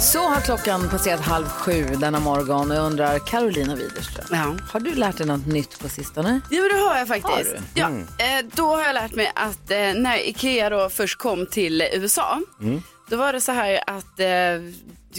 Så har klockan passerat halv sju denna morgon och jag undrar, Carolina Widerström, Ja. har du lärt dig något nytt på sistone? Jo, det har jag faktiskt. Har? Ja, eh, då har jag lärt mig att eh, när Ikea då först kom till USA, då var det så här att eh,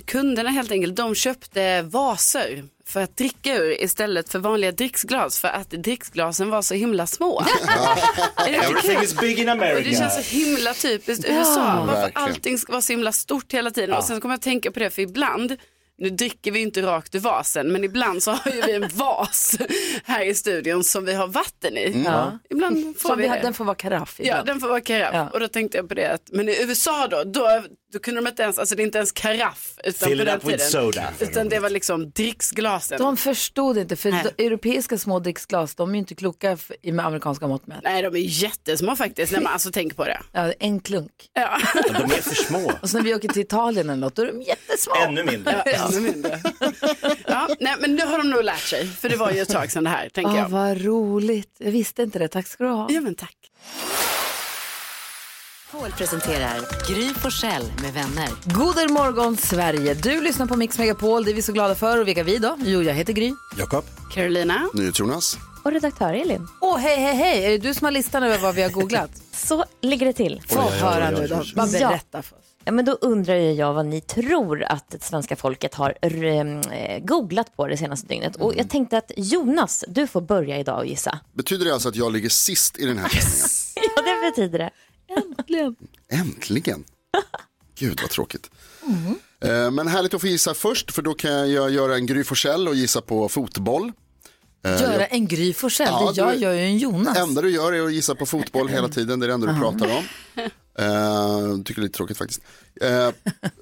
kunderna helt enkelt, de köpte vaser för att dricka ur istället för vanliga dricksglas för att dricksglasen var så himla små. Everything is big in Och det America. känns så himla typiskt USA. Varför verkligen. allting ska vara så himla stort hela tiden. Och sen kommer jag att tänka på det för ibland, nu dricker vi inte rakt ur vasen, men ibland så har ju vi en vas här i studion som vi har vatten i. Ja. Ibland får Så vi vi, det. den får vara karaff Ja, ibland. den får vara karaff. Ja. Och då tänkte jag på det, att, men i USA då, då, då kunde de inte ens, alltså det är inte ens karaff utan Fill på den tiden. soda. Utan det var liksom dricksglasen. De förstod inte, för de, europeiska små dricksglas, de är ju inte kloka f- i med amerikanska mått mätt. Nej, de är jättesmå faktiskt, när man alltså tänker på det. Ja, en klunk. Ja, De är för små. Och så när vi åker till Italien eller något, då är de jättesmå. Ännu mindre. Ännu mindre. Ja, nej, men nu har de nog lärt sig, för det var ju ett tag sedan det här, tänker Ah, jag. vad roligt. Jag visste inte det. Tack ska du ha. Ja, men tack. Paul presenterar Gry Forssell med vänner. God morgon Sverige. Du lyssnar på Mix Megapol. Det är vi så glada för. Och vilka är vi då? Jo, jag heter Gry. Jakob? Carolina. Jonas. Och redaktör Elin. Åh, hej, hej, hej. Är det du som har listan över vad vi har googlat? Så ligger det till. Få höra nu då. Bara Ja. berätta för oss. Ja, men då undrar jag vad ni tror att det svenska folket har eh, googlat på det senaste dygnet. Och jag tänkte att Jonas, du får börja idag och gissa. Betyder det alltså att jag ligger sist i den här tävlingen? Ja, det betyder det. Äntligen. Äntligen. Gud vad tråkigt. Eh, Men härligt att få gissa först för då kan jag göra en Gry Forssell och gissa på fotboll. Eh, Göra en Gry Forssell. Ja, det jag gör ju en Jonas. Det enda du gör är att gissa på fotboll hela tiden, det är det enda du pratar om. Uh, tycker det är lite tråkigt faktiskt. Eh,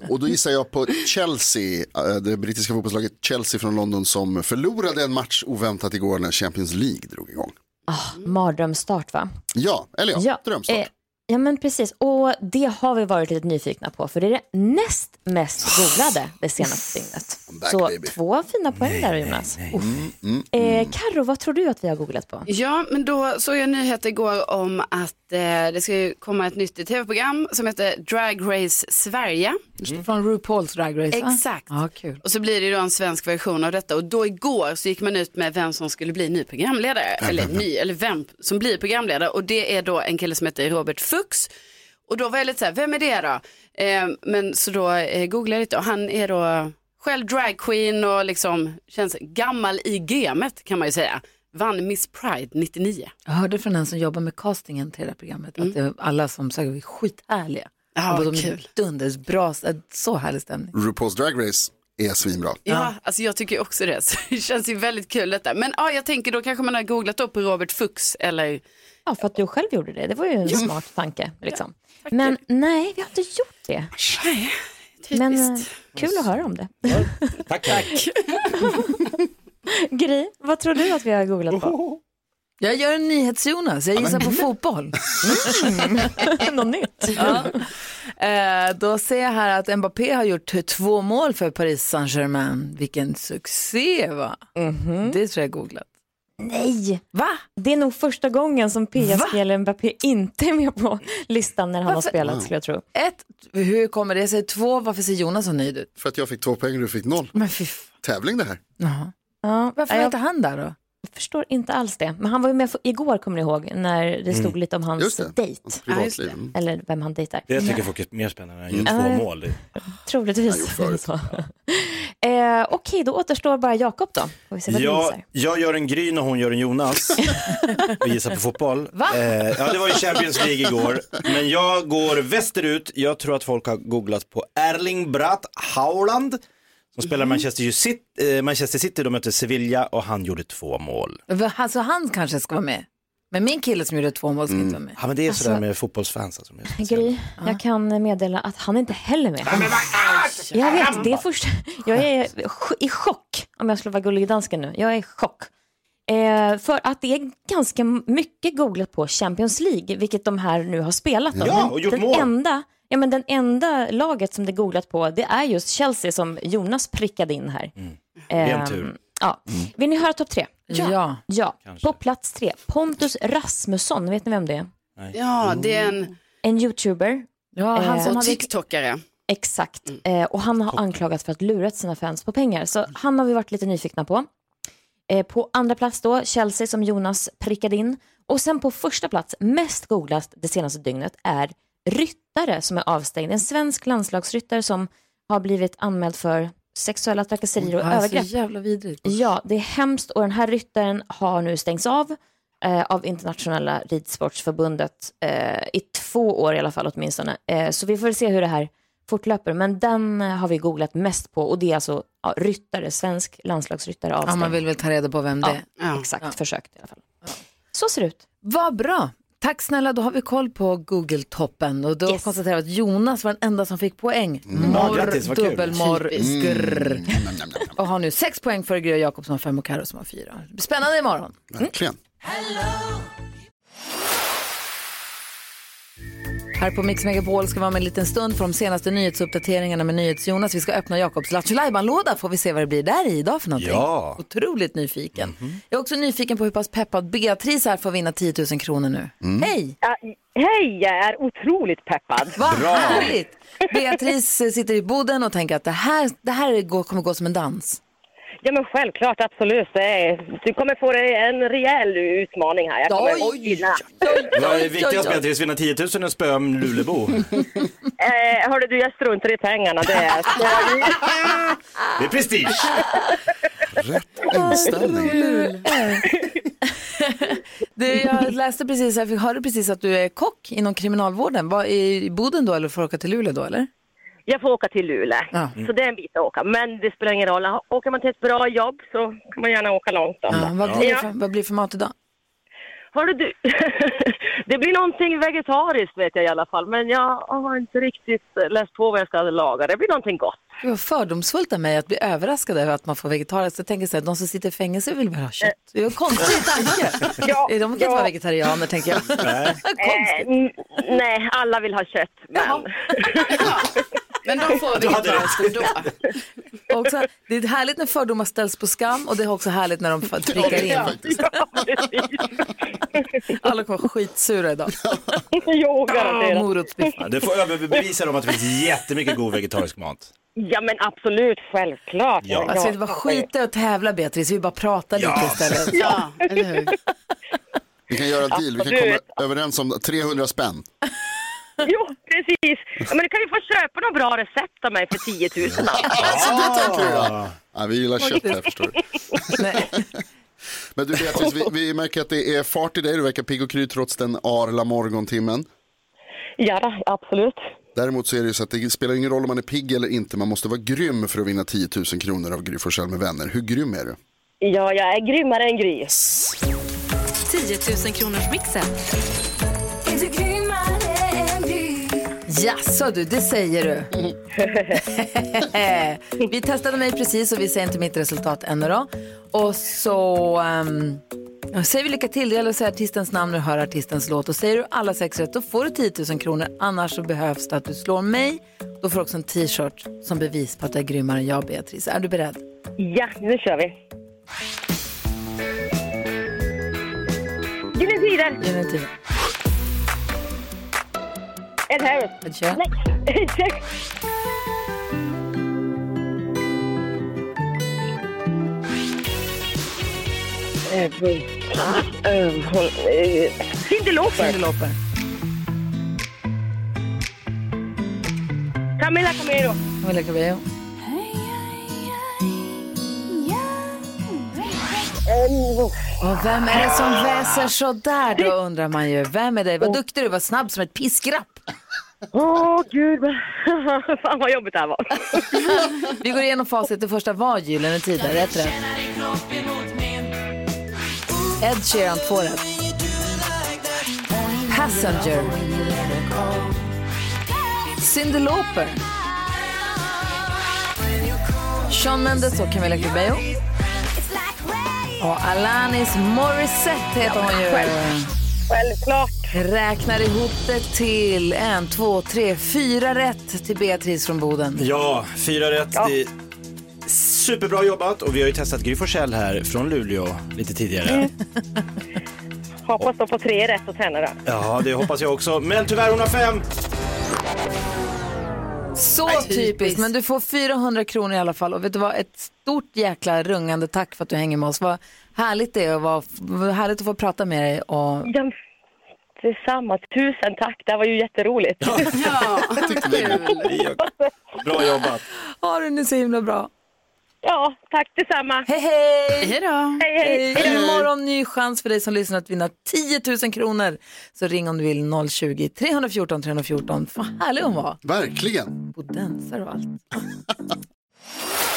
och då gissar jag på Chelsea, eh, det brittiska fotbollslaget Chelsea från London som förlorade en match oväntat igår när Champions League drog igång. Mardrömsstart va? Ja, eller ja, drömstart. eh, ja men precis, och det har vi varit lite nyfikna på för det är det näst mest googlade det senaste dygnet. back, Så baby. två fina poäng där Jonas. Mm, mm, Eh, Karo, vad tror du att vi har googlat på? Ja, men då såg jag nyheter igår om att eh, det ska komma ett nytt tv-program som heter Drag Race Sverige. Från RuPaul's Drag Race. Exakt. Ja, kul. Och så blir det ju då en svensk version av detta och då igår så gick man ut med vem som skulle bli ny programledare. eller ny, eller vem som blir programledare och det är då en kille som heter Robert Fuchs. Och då var jag lite så här, vem är det då? Eh, men så då eh, googlade jag lite och han är då själv dragqueen och liksom känns gammal i gamet kan man ju säga. Vann Miss Pride 99. Jag hörde från en som jobbar med castingen till det här programmet att det, alla som söker är skithärliga. Ja, är kul. Dunders bra, så härlig stämning. RuPaul's Drag Race är svinbra. Ja, alltså jag tycker också det. Så det känns ju väldigt kul detta. Men ja, jag tänker då kanske man har googlat upp Robert Fuchs eller Ja, för att du själv gjorde det. Det var ju en smart tanke. Liksom. Men nej, vi har inte gjort det. Men eh, kul att höra om det. Tack. Tack. Gry, vad tror du att vi har googlat på? Jag gör en nyhets-Jonas, jag gissar på fotboll. Något nytt? Ja. Eh, då ser jag här att Mbappé har gjort två mål för Paris Saint-Germain. Vilken succé va? Det tror jag googlat. Nej, Va? det är nog första gången som PSG eller Mbappé inte är med på listan när han har Varför? spelat skulle jag tro. Ett, hur kommer det sig? Två, varför ser Jonas så nöjd ut? För att jag fick två poäng och du fick noll. Men fy f- Tävling det här. Jaha. Ja, Varför jag var inte han där då? förstår inte alls det. Men han var ju med för, igår kommer ni ihåg när det stod lite om hans Just det. dejt. Hans Ja. Mm. Eller vem han dejtar. Det tycker folk är mer spännande än att Mm. två mål. Troligtvis. Så. eh, Okej, då återstår bara Jakob då. Vi Ja, jag gör en Gryn och hon gör en Jonas och gissar på fotboll. Va? Eh, ja, det var ju Champions League igår. Men jag går västerut. Jag tror att folk har googlat på Erling Bratt Haaland som spelar Mhm. Manchester City. Eh, Manchester City, de mötte Sevilla och han gjorde två mål. Alltså han kanske ska vara med. Men min kille som gjorde två mål ska inte vara med. Ja, men det är sådär Alltså- med fotbollsfans. Alltså, speciella. Gry, jag kan meddela att han är inte heller med. Jag vet, det är först... Jag är i chock, om jag skulle vara gullig dansken nu. Jag är i chock. Eh, för att det är ganska mycket googlat på Champions League, vilket de här nu har spelat. Då. Ja, och gjort den mål. Enda, ja, men den enda laget som det är googlat på, det är just Chelsea som Jonas prickade in här. Det är en tur. Ja. Vill ni höra topp tre? Ja. Ja, på plats tre. Pontus Rasmusson, vet ni vem det är? Ja, det är en En youtuber. Ja, han Eh, som och hade... TikTokare. Exakt. Eh, och han har anklagats för att lurat sina fans på pengar. Så han har vi varit lite nyfikna på. Eh, på andra plats då, Chelsea som Jonas prickade in. Och sen på första plats, mest googlat det senaste dygnet, är ryttare som är avstängd. En svensk landslagsryttare som har blivit anmäld för sexuella trakasserier och Ja, så övergrepp. jävla vidrigt. Ja, det är hemskt och den här ryttaren har nu stängts av eh, av internationella ridsportsförbundet eh, i två år i alla fall åtminstone. Eh, så vi får se hur det här fortlöper. Men den eh, har vi googlat mest på och det är alltså ja, ryttare, svensk landslagsryttare Ja, avstängd. man vill väl ta reda på vem det är. Ja. Exakt, försökt i alla fall. Så ser det ut. Vad bra. Tack snälla, då har vi koll på Google-toppen och då Yes. konstaterar vi att Jonas var den enda som fick poäng. Ja, Morr, kul. dubbelmorr, skrrr. Mm, nam, nam. Och har nu sex poäng för Gry och Jakob som har fem och Karo som har fyra. Spännande imorgon. Verkligen. Här på Mix Megapol ska vi vara med en liten stund för de senaste nyhetsuppdateringarna med NyhetsJonas. Vi ska öppna Jakobs Lattjo låda får vi se vad det blir där i idag för någonting. Ja. Otroligt nyfiken. Jag är också nyfiken på hur pass peppad Beatrice är för att vinna 10 000 kronor nu. Hej! Ja, hej, jag är otroligt peppad. Vad härligt! Beatrice sitter i boden och tänker att det här, det här går, kommer gå som en dans. Ja, men självklart, absolut. Du kommer få en rejäl utmaning här. Jag kommer Oj. vinna. Vad är viktigast Beatrice, vinna 10 000 eller spöa Lulebo? Eh, hörde du, jag struntar i pengarna. Det är, Det är prestige. Rätt inställning. Du, jag läste precis, jag fick- hörde precis att du är kock inom kriminalvården. Var i Boden då eller får du åka till Luleå då eller? Jag får åka till Luleå, Ja. så det är en bit att åka. Men det spelar ingen roll. Åker man till ett bra jobb så kan man gärna åka långt. Då. Ja, vad, blir det Ja. för, vad blir för mat idag? Hörde du, det blir någonting vegetariskt vet jag i alla fall. Men jag har inte riktigt läst på vad jag ska laga. Det blir någonting gott. Det var fördomsfullt av mig att bli överraskad över att man får vegetariskt. Jag tänker så här, de som sitter i fängelse vill väl ha kött. Det är en konstig tanke. Ja, De kan inte ja. vara vegetarianer tänker jag. Eh, n- nej, alla vill ha kött. Men... Men de får vegetariskt ändå. Också, det är härligt när fördomar ställs på skam och det är också härligt när de prickar in. Alla kommer vara skitsura idag. jo, garanterat. morotsbiffar. Du får överbevisa dem att det finns jättemycket god vegetarisk mat. Ja, men absolut, självklart. Ja. Alltså det var skit att tävla Beatrice, vi bara pratar lite Ja. istället. Ja, eller hur? Vi kan göra en deal, vi kan komma överens om 300 spänn. Jo, precis. Ja, men du kan ju få köpa några bra recept av mig för 10 000. Alltså, det tänker jag. Ja, vi gillar kött här förstår du. Men du Beatrice, vi, vi märker att det är fart i dig, du verkar pigg och kry trots den arla morgontimmen. Ja, absolut. Däremot så är det ju så att det spelar ingen roll om man är pigg eller inte, man måste vara grym för att vinna 10 000 kronor av Gry Forssell med vänner. Hur grym är du? Ja, jag är grymmare än Gry. 10 000 kronors mixen. Jaså du, det säger du. vi testade mig precis och vi ser inte mitt resultat ännu då. Och så um, säger vi lycka till. Det gäller att säga artistens namn och höra artistens låt. Och säger du alla sex rätt då får du 10 000 kronor. Annars så behövs det att du slår mig. Då får du också en t-shirt som bevis på att du är grymmare än jag, Beatrice. Är du beredd? Ja, nu kör vi. Gyllene Tider. Ed Harris. Ed Sheeran. Nej, check. Eh, eh, håll- eh, Cyndi Lauper. Cyndi Lauper. Camilla Camero. Och vem är det som väser så där då undrar man ju. Vem är det? Vad duktig du var snabb som ett piskrapp. Åh, gud. Fan vad jobbigt det här var. Vi går igenom facit. Det första var Gyllene Tider. Rätt rätt. Ed Sheeran, två rätt. Passenger. Cyndi Lauper. Sean Mendes och Camila Cabello. Och Alanis Morissette heter hon ju. Självklart. Räknar ihop det till en, två, tre, fyra rätt till Beatrice från Boden. Ja, fyra rätt. Det är superbra jobbat och vi har ju testat Gry Forssell här från Luleå lite tidigare. Mm. Hoppas de får tre rätt åt henne då. Ja, det hoppas jag också. Men tyvärr, hon har fem. Så typiskt, men du får 400 kronor i alla fall. Och vet du vad, ett stort jäkla rungande tack för att du hänger med oss. Vad härligt det är och vad, vad härligt att få prata med dig. Och... Ja, detsamma. Tusen tack. Det här var ju jätteroligt. Ja, Bra jobbat. Ha det nu så himla bra. Ja, tack detsamma. Hej hej! Hej då. Hej, hej. Hej. Imorgon ny chans för dig som lyssnar att vinna 10 000 kronor. Så ring om du vill 020-314 314. Vad härlig hon var. Verkligen. Bodensare och allt.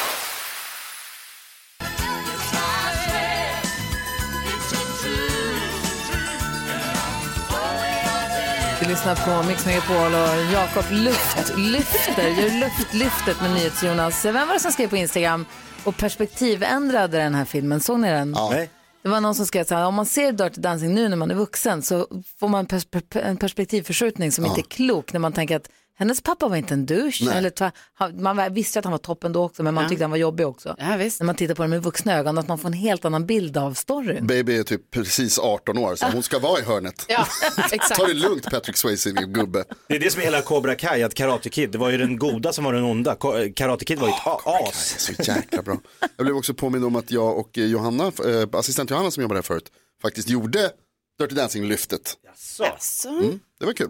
lyssnar på Mix Megapol och Jakob luft, lyfter, gör luftlyftet med NyhetsJonas. Vem var det som skrev på Instagram och perspektivändrade den här filmen? Såg ni den? Nej. Det var någon som skrev så här, om man ser Dirty Dancing nu när man är vuxen så får man pers per- en perspektivförskjutning som inte är klok när man tänker att hennes pappa var inte en douche. Nej. Eller, tva- han- man visste att han var toppen då också men man Ja. tyckte han var jobbig också. Ja, visst. När man tittar på den med vuxna ögon, att man får en helt annan bild av storyn. Baby är typ precis 18 år så hon ska vara i hörnet. Ja, exakt. Ta det lugnt Patrick Swayze gubbe. Det är det som är hela Cobra Kai, att Karate Kid, det var ju den goda som var den onda. Ko- Karate Kid var ju ett as. Så jäkla bra. Jag blev också påmind om att jag och eh, Johanna, eh, assistent Johanna som jobbade här förut, faktiskt gjorde Dirty Dancing-lyftet. Så. Så, Mm, det var kul.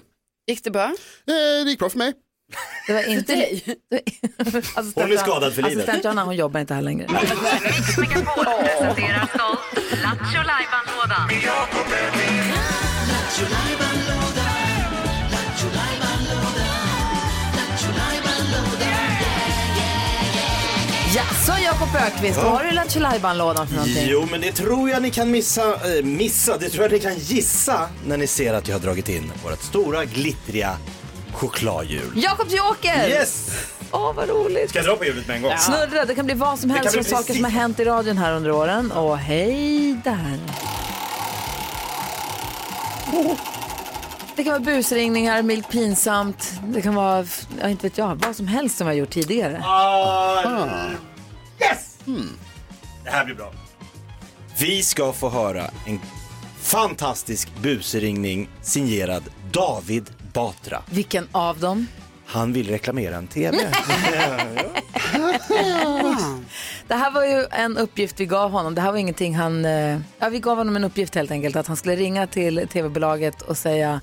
Gick det bra? Eh, det gick bra för mig. Det var inte... dig? Assistent Hon är skadad för livet. Assistent Johanna, hon jobbar inte här längre. Mix Megapol presenterar stolt Lattjo Lajban-lådan. Jakob Ökvist, vad har du i Lattjo Lajban-lådan för någonting? Jo, men det tror jag ni kan missa, äh, missa, det tror jag ni kan gissa när ni ser att jag har dragit in vårt stora glittriga chokladhjul. Jakob Joker! Yes! Åh, vad roligt. Ska jag dra på hjulet med en gång? Snurra, det kan bli vad som Det helst kan från bli saker precis- som har hänt i radion här under åren. Och hej där. Det kan vara busringningar, milt pinsamt, det kan vara, ja, inte vet jag, vad som helst som vi har gjort tidigare. Ah, yes! Det här blir bra. Vi ska få höra en fantastisk busringning signerad David Batra. Vilken av dem? Han vill reklamera en TV. Det här var ju en uppgift vi gav honom. Det här var ingenting han... eh, Ja, vi gav honom en uppgift helt enkelt. Att han skulle ringa till tv-bolaget och säga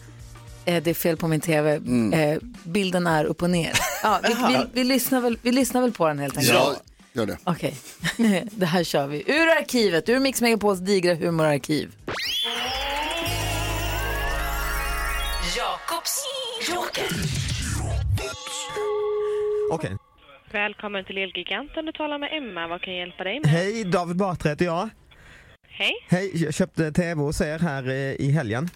eh, det är fel på min tv. Eh, bilden är upp och ner. Ja, vi, vi, vi, lyssnar väl, vi lyssnar väl på den helt enkelt. Ja, gör det. Okej, det här kör vi. Ur arkivet, ur Mix Megapols digra humorarkiv. Jakobs joker. Okej. Välkommen till Elgiganten. Du talar med Emma. Vad kan jag hjälpa dig med? Hej, David Batra heter jag. Hej. Hej, jag köpte tv hos er här eh, i helgen.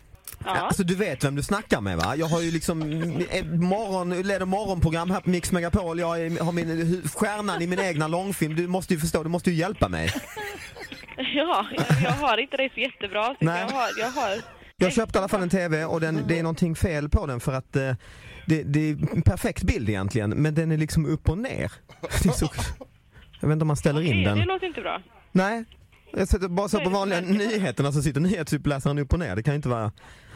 Ja. Alltså du vet vem du snackar med va? Jag har ju liksom eh, morgon, leder morgonprogram här på Mix Megapol. Jag har min stjärnan i min egna långfilm. Du måste ju förstå, du måste ju hjälpa mig. Ja, jag, jag har inte det så jättebra. Så Nej. Jag har, jag har... Jag köpte i alla fall en tv och den, det är någonting fel på den för att eh, det, det är en perfekt bild egentligen men den är liksom upp och ner. Så, jag vet inte om man ställer in Okej, den. Det låter inte bra. Nej, jag sätter bara så på vanliga nyheterna så sitter nyhetsuppläsaren upp och ner. Det kan ju inte vara...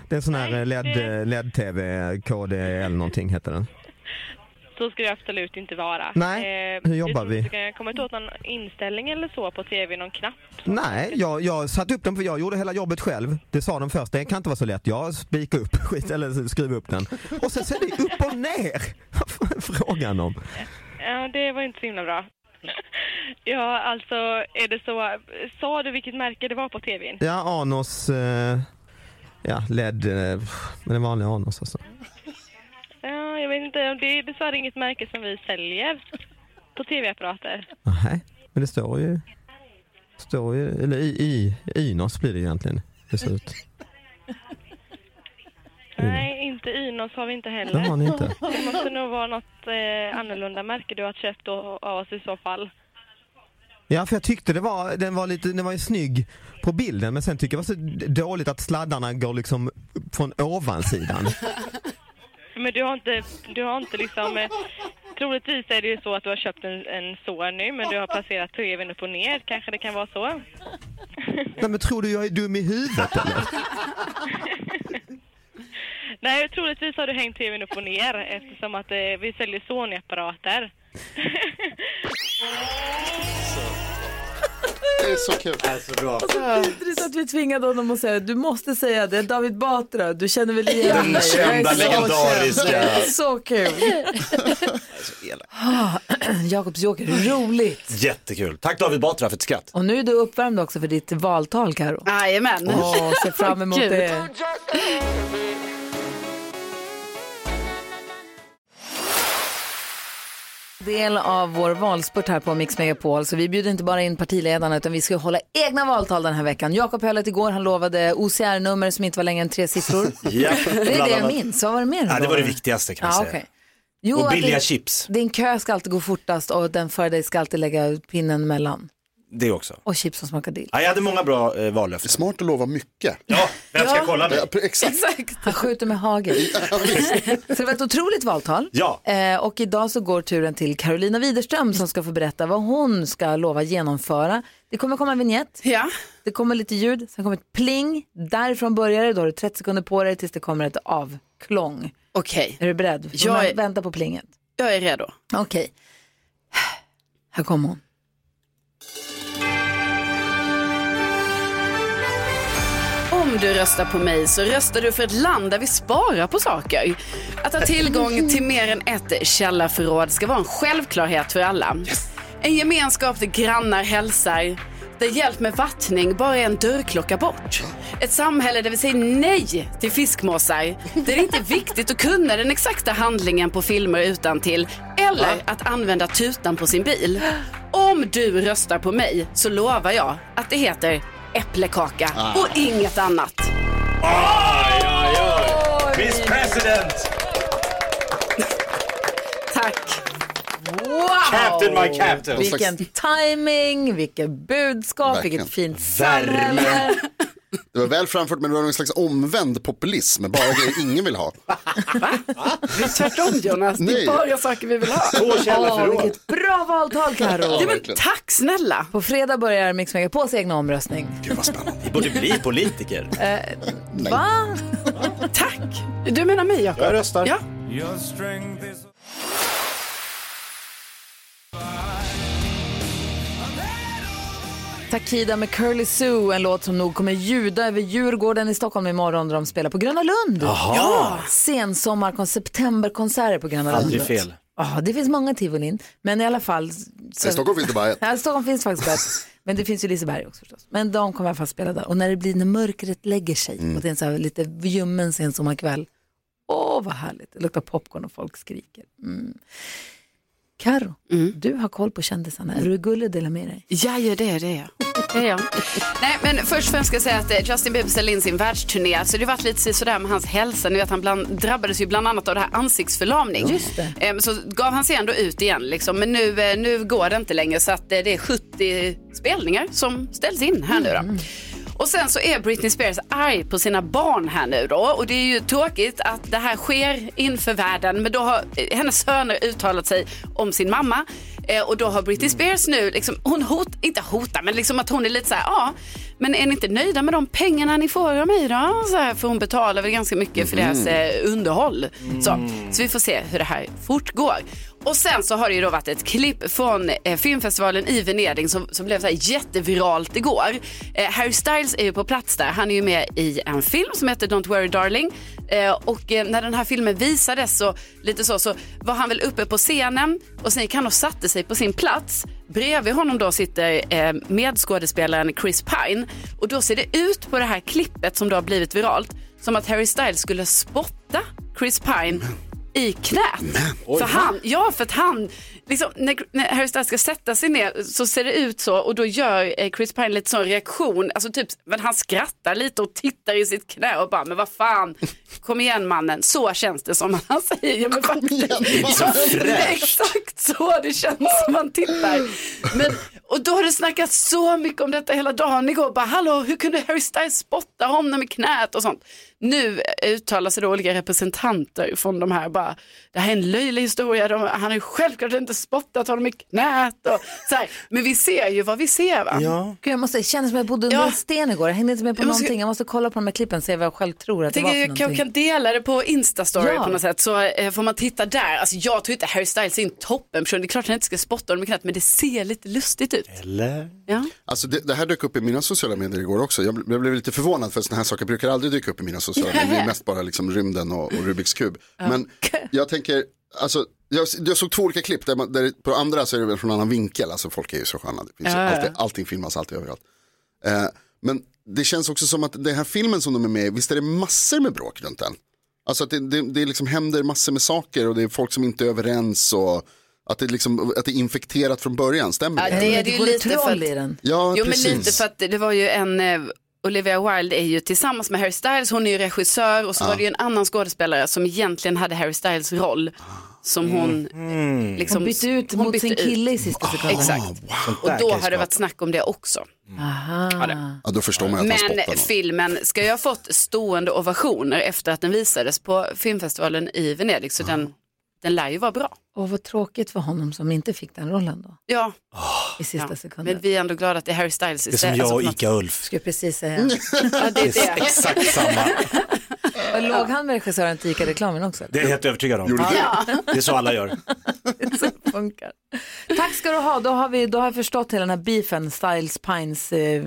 Det är en sån här eh, LED, det- LED-TV, KDL någonting heter den. Så ska det absolut inte vara. Nej, Eh, hur jobbar vi? inte Du kan komma åt någon inställning eller så på tv, någon knapp. Nej, jag, jag satte upp den för jag gjorde hela jobbet själv. Det sa de först, det kan inte vara så lätt. Jag spikar upp skit eller skriver upp den. Och sen så är det upp och ner. Frågan om? Ja, det var inte så himla bra. Ja, alltså är det så... Sa du vilket märke det var på tvn? Ja, Anos... Eh, ja, LED... Eh, men den vanliga Anos alltså. Ja, jag vet inte. Det är dessvärre inget märke som vi säljer på tv-apparater. Nej, men det står ju... Står ju... Eller i, i, Inos blir det egentligen. Det ser ut. Nej, inte Inos har vi inte heller. Det har ni inte. Det måste nog vara något eh, annorlunda märke du har köpt av oss i så fall. Ja, för jag tyckte det var, den var lite, den var ju snygg på bilden men sen tycker jag det var så dåligt att sladdarna går liksom från ovansidan. Men du har inte, du har inte liksom... eh, Troligtvis är det ju så att du har köpt en, en sår nu, men du har placerat tvn upp och ner. Kanske det kan vara så? Nej men tror du jag är dum i huvudet eller? Nej, troligtvis har du hängt tvn upp och ner eftersom att eh, vi säljer Sony-apparater. Det är så kul. Det är så bra. Vidrigt att vi tvingade honom att säga du måste säga det, David Batra, du känner väl igen Den mig? Kända, så legendariska. kär. Det är Så kul. Ah, Jakobs Joker, roligt. Jättekul. Tack David Batra för ett skratt. Och nu är du uppvärmd också för ditt valtal Karo. Jajamän. Åh, ser fram emot det. Del av vår valspurt här på Mix Megapol. Så vi bjuder inte bara in partiledarna utan vi ska hålla egna valtal den här veckan. Jakob höll ett igår, han lovade OCR-nummer som inte var längre än tre siffror. Ja, det är det jag minns. Vad var det mer? Ja, det var det viktigaste kan Ja, man säga. okej. Jo, Och billiga det- chips, Din kö ska alltid gå fortast och den före dig ska alltid lägga pinnen mellan. Det också. Och chips som smakar dill. Ja, jag hade många bra eh, vallöften. Smart att lova mycket. Ja, vem ska Ja. kolla mig? Ja, exakt. Han skjuter med hagel. så det var ett otroligt valtal. Ja. Eh, och idag så går turen till Carolina Widerström som ska få berätta vad hon ska lova genomföra. Det kommer komma en vignett. Ja. Det kommer lite ljud, sen kommer ett pling. Därifrån börjar det, då har du 30 sekunder på dig tills det kommer ett avklång. Okej, Är du beredd? Jag Jag är- Vänta på plinget. jag är redo. Okej. Här kommer hon. Om du röstar på mig så röstar du för ett land där vi sparar på saker. Att ha tillgång till mer än ett källarförråd ska vara en självklarhet för alla. En gemenskap där grannar hälsar, där hjälp med vattning bara är en dörrklocka bort. Ett samhälle där vi säger nej till fiskmåsar, där det inte är viktigt att kunna den exakta handlingen på filmer utan till eller att använda tutan på sin bil. Om du röstar på mig så lovar jag att det heter äpplekaka och inget annat. Oj, oj, oj. Miss President! Tack. Wow! Captain my captain. Vilken timing, vilket budskap, Verkligen. vilket fint samhälle. Det var väl framfört men det var någon slags omvänd populism, bara grejer ingen vill ha. Tvärtom Jonas, det Nej. är bara saker vi vill ha. Två Åh, källarförråd. vilket bra valtal Karo. Ja, men verkligen. tack snälla. På fredag börjar Mix Megapols egna omröstning. Gud vad spännande. Vi borde bli politiker. Va? Tack. Du menar mig Jakob? Jag röstar. Ja. Takida med Curly Sue, en låt som nog kommer ljuda över Djurgården i Stockholm imorgon där de spelar på Gröna Lund. Jaha. Ja, sensommarkon, septemberkonserter på Gröna Lund. Aldrig fel. Ja, det finns många tivolin, men i alla fall. Så... I Stockholm finns det bara ett. Ja, Stockholm finns faktiskt ett. Men det finns ju Liseberg också förstås. Men de kommer i alla fall spela där. Och när det blir, när mörkret lägger sig och det är en så här lite ljummen sensommarkväll. Åh, vad härligt. Det luktar popcorn och folk skriker. Mm. Karo, du har koll på kändisarna. Är du gullig att dela med dig? Ja, ja, det är det. är jag. Det är jag. Nej, men först och främst ska jag säga att eh, Justin Bieber ställde in sin världsturné. Så det har varit lite sådär med hans hälsa. Ni vet, han bland, drabbades ju bland annat av det här ansiktsförlamning. Just det. Ehm, Så gav han sig ändå ut igen. Liksom. Men nu, eh, nu går det inte längre. Så att eh, det är 70 spelningar som ställs in här nu då. Och sen så är Britney Spears arg på sina barn här nu då. Och det är ju tråkigt att det här sker inför världen. Men då har eh, hennes söner uttalat sig om sin mamma. Eh, och då har Britney Spears nu, liksom, hon hot, inte hotar, men liksom att hon är lite så här, ja, men är ni inte nöjda med de pengarna ni får av mig då? Så här, för hon betalar väl ganska mycket för deras eh, underhåll. Så, så vi får se hur det här fortgår. Och sen så har det ju då varit ett klipp från eh, filmfestivalen i Venedig som, som blev så här jätteviralt igår. Eh, Harry Styles är ju på plats där. Han är ju med i en film som heter Don't worry darling. Eh, och eh, när den här filmen visades så, lite så, så var han väl uppe på scenen och sen gick han och satte sig på sin plats. Bredvid honom då sitter eh, medskådespelaren Chris Pine och då ser det ut på det här klippet som då har blivit viralt som att Harry Styles skulle spotta Chris Pine i knät. för han, ja, för att han liksom, när, när Harry Styles ska sätta sig ner så ser det ut så och då gör eh, Chris Pine lite sån reaktion, alltså typ, men han skrattar lite och tittar i sitt knä och bara, men vad fan, kom igen mannen, så känns det som han säger. Ja, men faktiskt, Så fräscht. Exakt så det känns som han tittar. Men, och då har det snackats så mycket om detta hela dagen igår, bara hallå, hur kunde Harry Styles spotta honom i knät och sånt. Nu uttalar sig då olika representanter från de här bara, det här är en löjlig historia, de, han har ju självklart inte spottat honom i knät och så här. Men vi ser ju vad vi ser va? Ja. Gud, jag måste, det kändes som jag bodde under Ja. en sten igår. Jag hängde inte med på Jag måste- någonting. Jag måste kolla på de här klippen och se vad jag själv tror att det var för jag kan, kan dela det på Instastory Ja. på något sätt så eh, får man titta där. Alltså jag tror inte Harry Styles är en toppenperson, det är klart han inte ska spotta honom i knät men det ser lite lustigt ut. Eller? Ja. Alltså det, det här dök upp i mina sociala medier igår också. Jag, blev- jag blev lite förvånad för sådana här saker brukar aldrig dyka upp i mina sociala medier. Det är mest bara liksom rymden och, och Rubiks kub. Men jag tänker, alltså, jag, jag såg två olika klipp. Där man, där på andra så är det väl från en annan vinkel. Alltså folk är ju så sköna. Det finns ja. alltid, allting filmas alltid överallt. Eh, men det känns också som att den här filmen som de är med i, visst är det massor med bråk runt den? Alltså att det, det, det liksom händer massor med saker och det är folk som inte är överens och att det, liksom, att det är infekterat från början, stämmer Ja, det? det är det det ju går lite för att, i den. Ja, jo, men precis. lite för att det var ju en, eh, Olivia Wilde är ju tillsammans med Harry Styles, hon är ju regissör och så var det ju en annan skådespelare som egentligen hade Harry Styles roll. Som hon liksom Hon bytte ut hon mot bytte sin ut. kille i sista sekunden. Exakt. Och där då har det varit snack om det också. Ja, då förstår man att Men filmen ska ju ha fått stående ovationer efter att den visades på filmfestivalen i Venedig. Så den, den lär ju vara bra. Och vad tråkigt för honom som inte fick den rollen då. Ja, I sista ja. sekunden. men vi är ändå glada att det är Harry Styles Det är som jag Alltså, och Ica-Ulf. Skulle jag precis säga. Ja, det är Det är det. exakt samma. Och Låg han med regissören till ICA-reklamen också? Det är jag helt övertygad om. Du? Det är så alla gör. Så det funkar. Tack ska du ha. Då har, vi, då har jag förstått hela den här beefen, Styles Pines eh,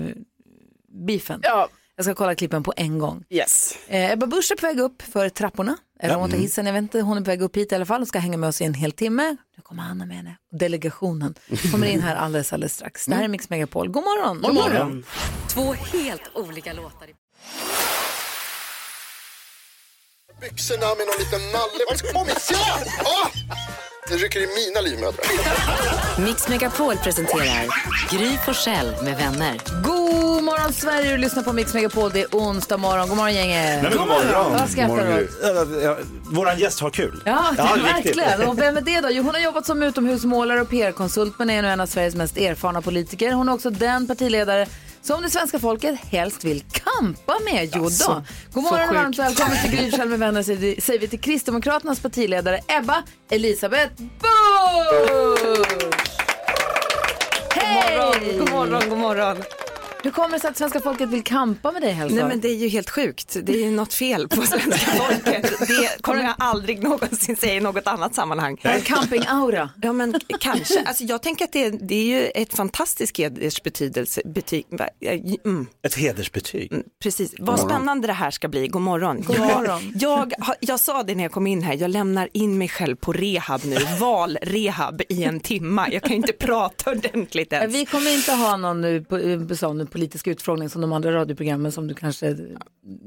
beefen. Ja, Jag ska kolla klippen på en gång. yes. Eh, Ebba Busch är på väg upp för trapporna. Eller om hon tar hissen, jag vet inte. Hon är på väg upp hit i alla fall och ska hänga med oss i en hel timme. Nu kommer Anna med henne. Delegationen kommer in här alldeles, alldeles strax. Det här är Mix Megapol. God morgon. God morgon. Två helt olika låtar. Byxorna med någon liten nalle. Vad ska? Ja! Ah! Det rycker i mina livmödrar. Mix Megapol presenterar Gry Forssell med vänner. God morgon Sverige, du lyssnar på Mix Megapol. Det är onsdag morgon. God morgon gänget. Nej, men god morgon. Vad skrattar du? Ja, ja, Våran gäst har kul. Ja, det är viktigt. verkligen. Och vem är det då? Jo, hon har jobbat som utomhusmålare och PR-konsult men är nu en av Sveriges mest erfarna politiker. Hon är också den partiledare som det svenska folket helst vill kampa med. Jo då. God morgon och varmt välkommen till Gry med vänner säger vi till Kristdemokraternas partiledare Ebba Elisabeth Busch. Hej! God morgon, god morgon. Hur kommer det sig att svenska folket vill kampa med dig Hälsa? Nej men det är ju helt sjukt. Det är ju något fel på svenska folket. Det kommer jag aldrig någonsin säga i något annat sammanhang. En camping-aura. Ja men kanske. Alltså jag tänker att det är, det är ju ett fantastiskt hedersbetydelse. Betyg, mm, Ett hedersbetyg. precis. Vad spännande det här ska bli. God morgon. God jag, morgon. Jag, jag sa det när jag kom in här, jag lämnar in mig själv på rehab nu. Valrehab i en timma. Jag kan inte prata ordentligt ens. Vi kommer inte ha någon nu på- sån politisk utfrågning som de andra radioprogrammen som du kanske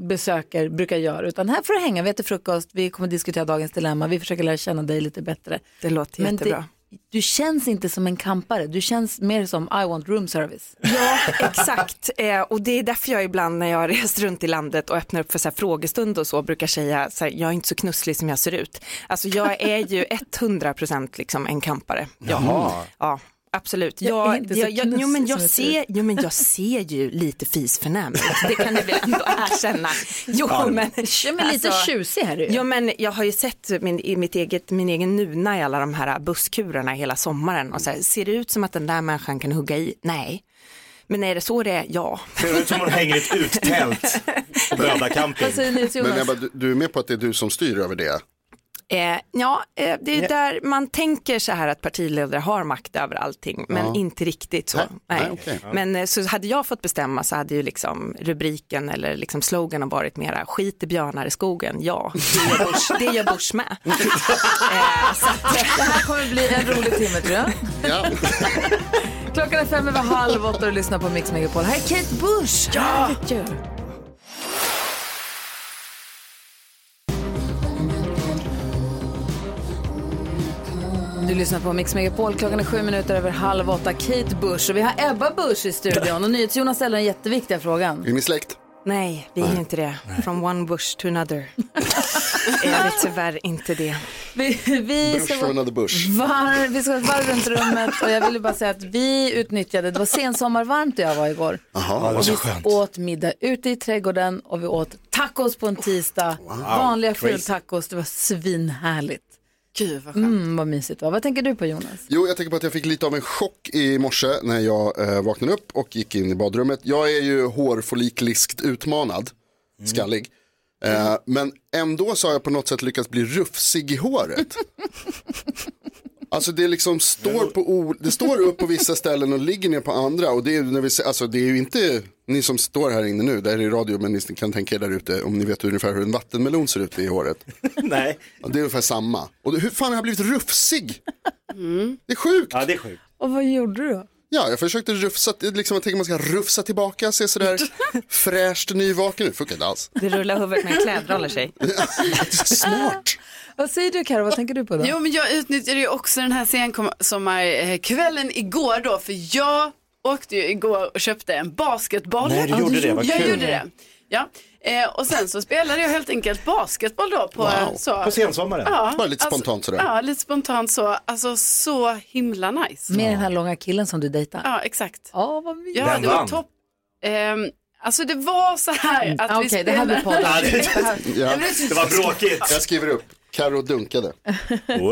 besöker brukar göra. Utan här får du hänga, vi äter frukost, vi kommer diskutera dagens dilemma, vi försöker lära känna dig lite bättre. Det låter Men jättebra. det, du känns inte som en kampare, du känns mer som I want room service. Ja, exakt. Eh, och det är därför jag ibland när jag har rest runt i landet och öppnar upp för så här frågestund och så brukar säga så här, jag är inte så knusslig som jag ser ut. Alltså jag är ju 100% liksom en kampare. Jaha. Ja. Absolut. Jag Jag, jag, jag, jo, men jag, ser jo, men jag ser ju lite fisförnäm. Det kan du väl ändå erkänna. Jo, men, Ja, men lite alltså, tjusig är du ju. Ja men jag har ju sett min, i mitt eget, min egen nuna i alla de här busskurerna hela sommaren och så här, ser det ut som att den där människan kan hugga i? Nej. Men är det så det är? Ja. Ser ut som hon hänger i ett uttält på Bröda camping. Men? Ebba, du, du är med på att det är du som styr över det? Eh, ja, eh, det är där man tänker så här att partiledare har makt över allting, men Ja. inte riktigt så. Nej, Nej. nej, okej. Men eh, så hade jag fått bestämma så hade ju liksom rubriken eller liksom sloganen varit mera skit i björnar i skogen, ja, det gör Bush, det gör Bush med. eh, så Det här kommer bli en rolig timme tror jag. Ja. Klockan är fem över halv åtta och du lyssnar på Mix Megapol. Här är Kate Bush. Ja! Du lyssnar på Mix Megapol. Klockan är sju minuter över halv åtta. Kate Bush och vi har Ebba Bush i studion. Och NyhetsJonas ställer den jätteviktiga frågan. Är ni släkt? Nej, vi är inte det. From one bush to another. är vi tyvärr inte det. Vi, vi Bush ska from another bush. Var, vi ska vara runt rummet och jag ville bara säga att vi utnyttjade, det var sensommarvarmt där jag var igår. Jaha, det var och så vi skönt. åt middag ute i trädgården och vi åt tacos på en tisdag. Vanliga crazy. fulltacos, det var svinhärligt. Gud vad skönt. Mm, vad mysigt var. Vad tänker du på Jonas? Jo, jag tänker på att jag fick lite av en chock i morse när jag eh, vaknade upp och gick in i badrummet. Jag är ju hårfollikliskt utmanad, skallig. Eh, men ändå så har jag på något sätt lyckats bli rufsig i håret. Alltså det liksom står på o- det står upp på vissa ställen och ligger ner på andra och det är, när vi, se- alltså det är ju inte ni som står här inne nu, det här är radio men ni kan tänka er där ute om ni vet ungefär hur en vattenmelon ser ut i håret. Nej. Ja, det är ungefär samma. Och det, hur fan har jag blivit rufsig? Det är sjukt. Ja, det är sjukt. Och vad gjorde du då? Ja, jag försökte rufsa, liksom, jag tänker man ska rufsa tillbaka, se sådär fräscht nyvaken ut. Funkar inte alls. Det rullar huvudet med en kläder håller sig. Smart. Vad säger du Karo? vad tänker du på då? Jo, men jag utnyttjade ju också den här sensommarkvällen igår då, för jag åkte ju igår och köpte en basketboll. Nej, du gjorde det, vad Jag kul. gjorde det. Ja. Eh, och sen så spelade jag helt enkelt basketboll då på Wow. så. På sensommaren? Ja, Bara lite spontant sådär. Ja, lite spontant så. Alltså så himla nice. Med den här långa killen som du dejtar? Ja, exakt. Ja, vad mysigt. Ja, det var topp. Ehm, alltså det var så här att vi Okej, det här blir spelade. podden. Ja. Det var bråkigt. Jag skriver upp, Karo dunkade.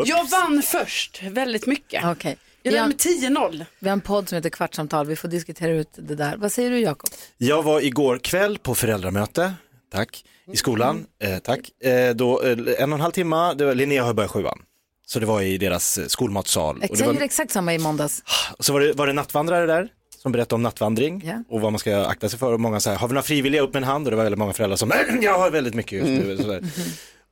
Jag vann först väldigt mycket. Okej. Jag vann med 10-0. vi har en podd som heter Kvartsamtal. Vi får diskutera ut det där. Vad säger du Jakob? Jag var igår kväll på föräldramöte, tack, i skolan, eh, tack. Eh, då, eh, en och en halv timme, det var, Linnea har börjat sjuan. Så det var i deras eh, skolmatsal. Och det Exakt, var, exakt samma i måndags. och så var det, var det nattvandrare där som berättade om nattvandring Ja. och vad man ska akta sig för. Och många sa, har vi några frivilliga upp med en hand? Och det var väldigt många föräldrar som, jag har väldigt mycket just nu. Sådär.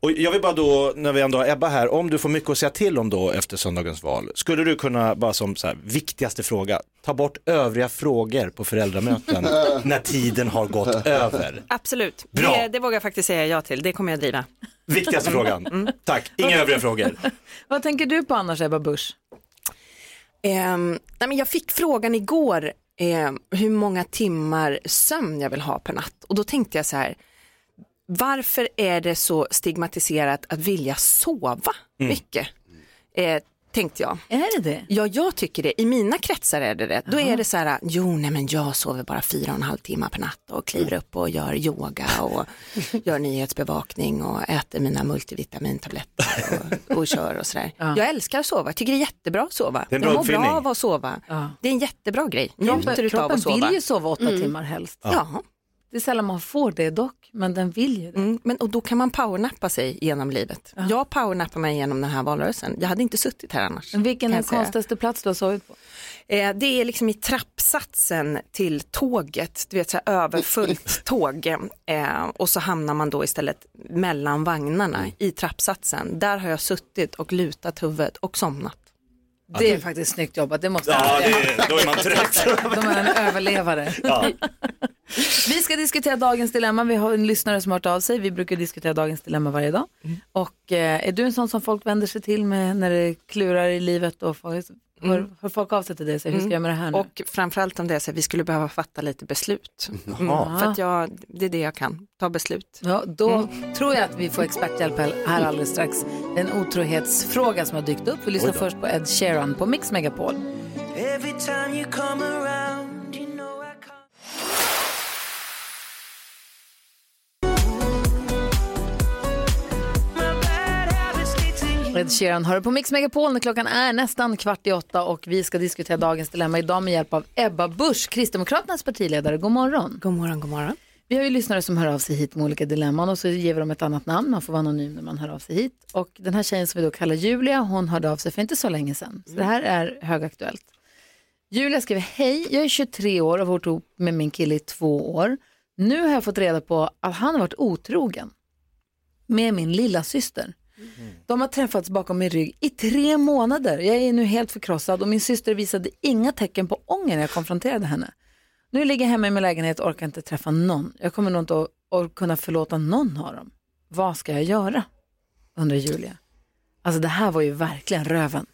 Och jag vill bara då, när vi ändå har Ebba här, om du får mycket att säga till om då efter söndagens val, skulle du kunna, bara som så här, viktigaste fråga, ta bort övriga frågor på föräldramöten när tiden har gått över? Absolut, Bra. det, det vågar jag faktiskt säga ja till. Det kommer jag driva. Viktigaste frågan. Tack, inga övriga frågor. Vad tänker du på annars Ebba Busch? Nej, men jag fick frågan igår ehm, hur många timmar sömn jag vill ha per natt och då tänkte jag så här, varför är det så stigmatiserat att vilja sova mycket? Eh, tänkte jag. Är det det? Ja, jag tycker det. I mina kretsar är det det. Då är det så här, jo, nej, men jag sover bara fyra och en halv timme per natt och kliver upp och gör yoga och gör nyhetsbevakning och äter mina multivitamintabletter och, och kör och sådär. Jag älskar att sova, jag tycker det är jättebra att sova. Det är en jag bra mår bra uppfinning. av att sova. Ja. Det är en jättebra grej. Kroppen, Njuter kroppen att sova. vill ju sova åtta timmar helst. Ja. Det är sällan man får det dock, men den vill ju det. Mm, men, och då kan man powernappa sig genom livet. Jag powernappar mig genom den här valrörelsen. Jag hade inte suttit här annars. Men vilken är den konstigaste plats du har sovit på? Eh, det är liksom i trappsatsen till tåget, du vet så här överfullt tåg eh, och så hamnar man då istället mellan vagnarna i trappsatsen. Där har jag suttit och lutat huvudet och somnat. Det är faktiskt snyggt jobbat, det måste jag Ja, säga. det, då är man trött. De är en överlevare. Ja. Vi ska diskutera dagens dilemma. Vi har en lyssnare som har hört av sig. Vi brukar diskutera dagens dilemma varje dag. Och eh, är du en sån som folk vänder sig till med när det klurar i livet och folk, hör, hör folk av sig till dig och säger hur ska jag göra med det här nu? Och framförallt om det är så att vi skulle behöva fatta lite beslut. Mm, för att jag, det är det jag kan, ta beslut. Ja, då tror jag att vi får experthjälp här alldeles strax. Det är en otrohetsfråga som har dykt upp. Vi lyssnar först på Ed Sheeran på Mix Megapol. Ed Sheeran hör på Mix Megapol klockan är nästan kvart i åtta och vi ska diskutera dagens dilemma idag med hjälp av Ebba Busch, Kristdemokraternas partiledare. God morgon. God morgon, god morgon. Vi har ju lyssnare som hör av sig hit med olika dilemman och så ger vi dem ett annat namn. Man får vara anonym när man hör av sig hit. Och den här tjejen som vi då kallar Julia, hon hörde av sig för inte så länge sedan. Så det här är högaktuellt. Julia skriver, hej, jag är 23 år och har varit ihop med min kille i två år. Nu har jag fått reda på att han har varit otrogen med min lilla syster. De har träffats bakom min rygg i tre månader. Jag är nu helt förkrossad och min syster visade inga tecken på ånger när jag konfronterade henne. Nu ligger jag hemma i min lägenhet och orkar inte träffa någon. Jag kommer nog inte att, kunna förlåta någon av dem. Vad ska jag göra? Undrar Julia. Alltså det här var ju verkligen röven.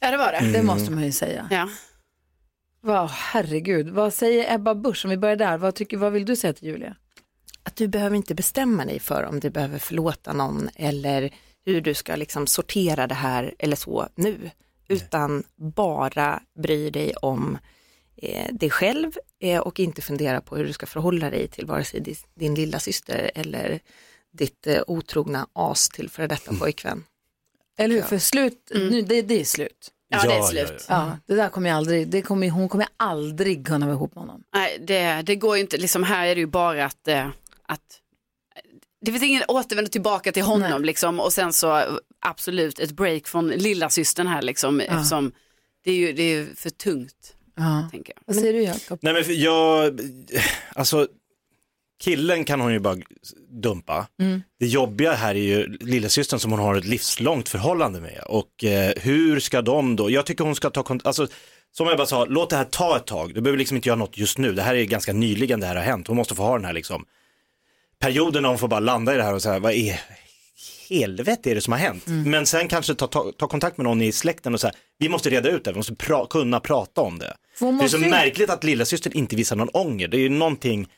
Ja, det var det. Det Mm. måste man ju säga. Ja. Vad, herregud. Vad säger Ebba Busch, om vi börjar där, vad, tycker, vad vill du säga till Julia? Att du behöver inte bestämma dig för om du behöver förlåta någon eller hur du ska liksom sortera det här eller så nu. Utan bara bry dig om eh, dig själv eh, och inte fundera på hur du ska förhålla dig till vare sig din, din lilla syster eller ditt eh, otrogna as till före detta pojkvän. Eller hur? För slut, nu, det, det är slut. Ja, det är slut. Ja, det där kommer jag aldrig, det kommer, hon kommer aldrig kunna vara ihop med honom. Nej, det, det går ju inte, liksom här är det ju bara att, eh, att det finns ingen återvändo tillbaka till honom liksom och sen så absolut ett break från lilla systern här liksom Ja. eftersom det är ju det är för tungt. Ja. Tänker jag. Vad säger du Jakob? Nej men jag, alltså killen kan hon ju bara dumpa. Mm. Det jobbiga här är ju lillasystern som hon har ett livslångt förhållande med och eh, hur ska de då, jag tycker hon ska ta kontakt, alltså som jag bara sa, låt det här ta ett tag, du behöver liksom inte göra något just nu, det här är ganska nyligen det här har hänt, hon måste få ha den här liksom perioden när hon får bara landa i det här och säga, vad är helvete är det som har hänt? Mm. Men sen kanske ta, ta, ta kontakt med någon i släkten och säga, vi måste reda ut det, vi måste pra, kunna prata om det. Hon Det är så måste märkligt att lillasystern inte visar någon ånger, det är ju någonting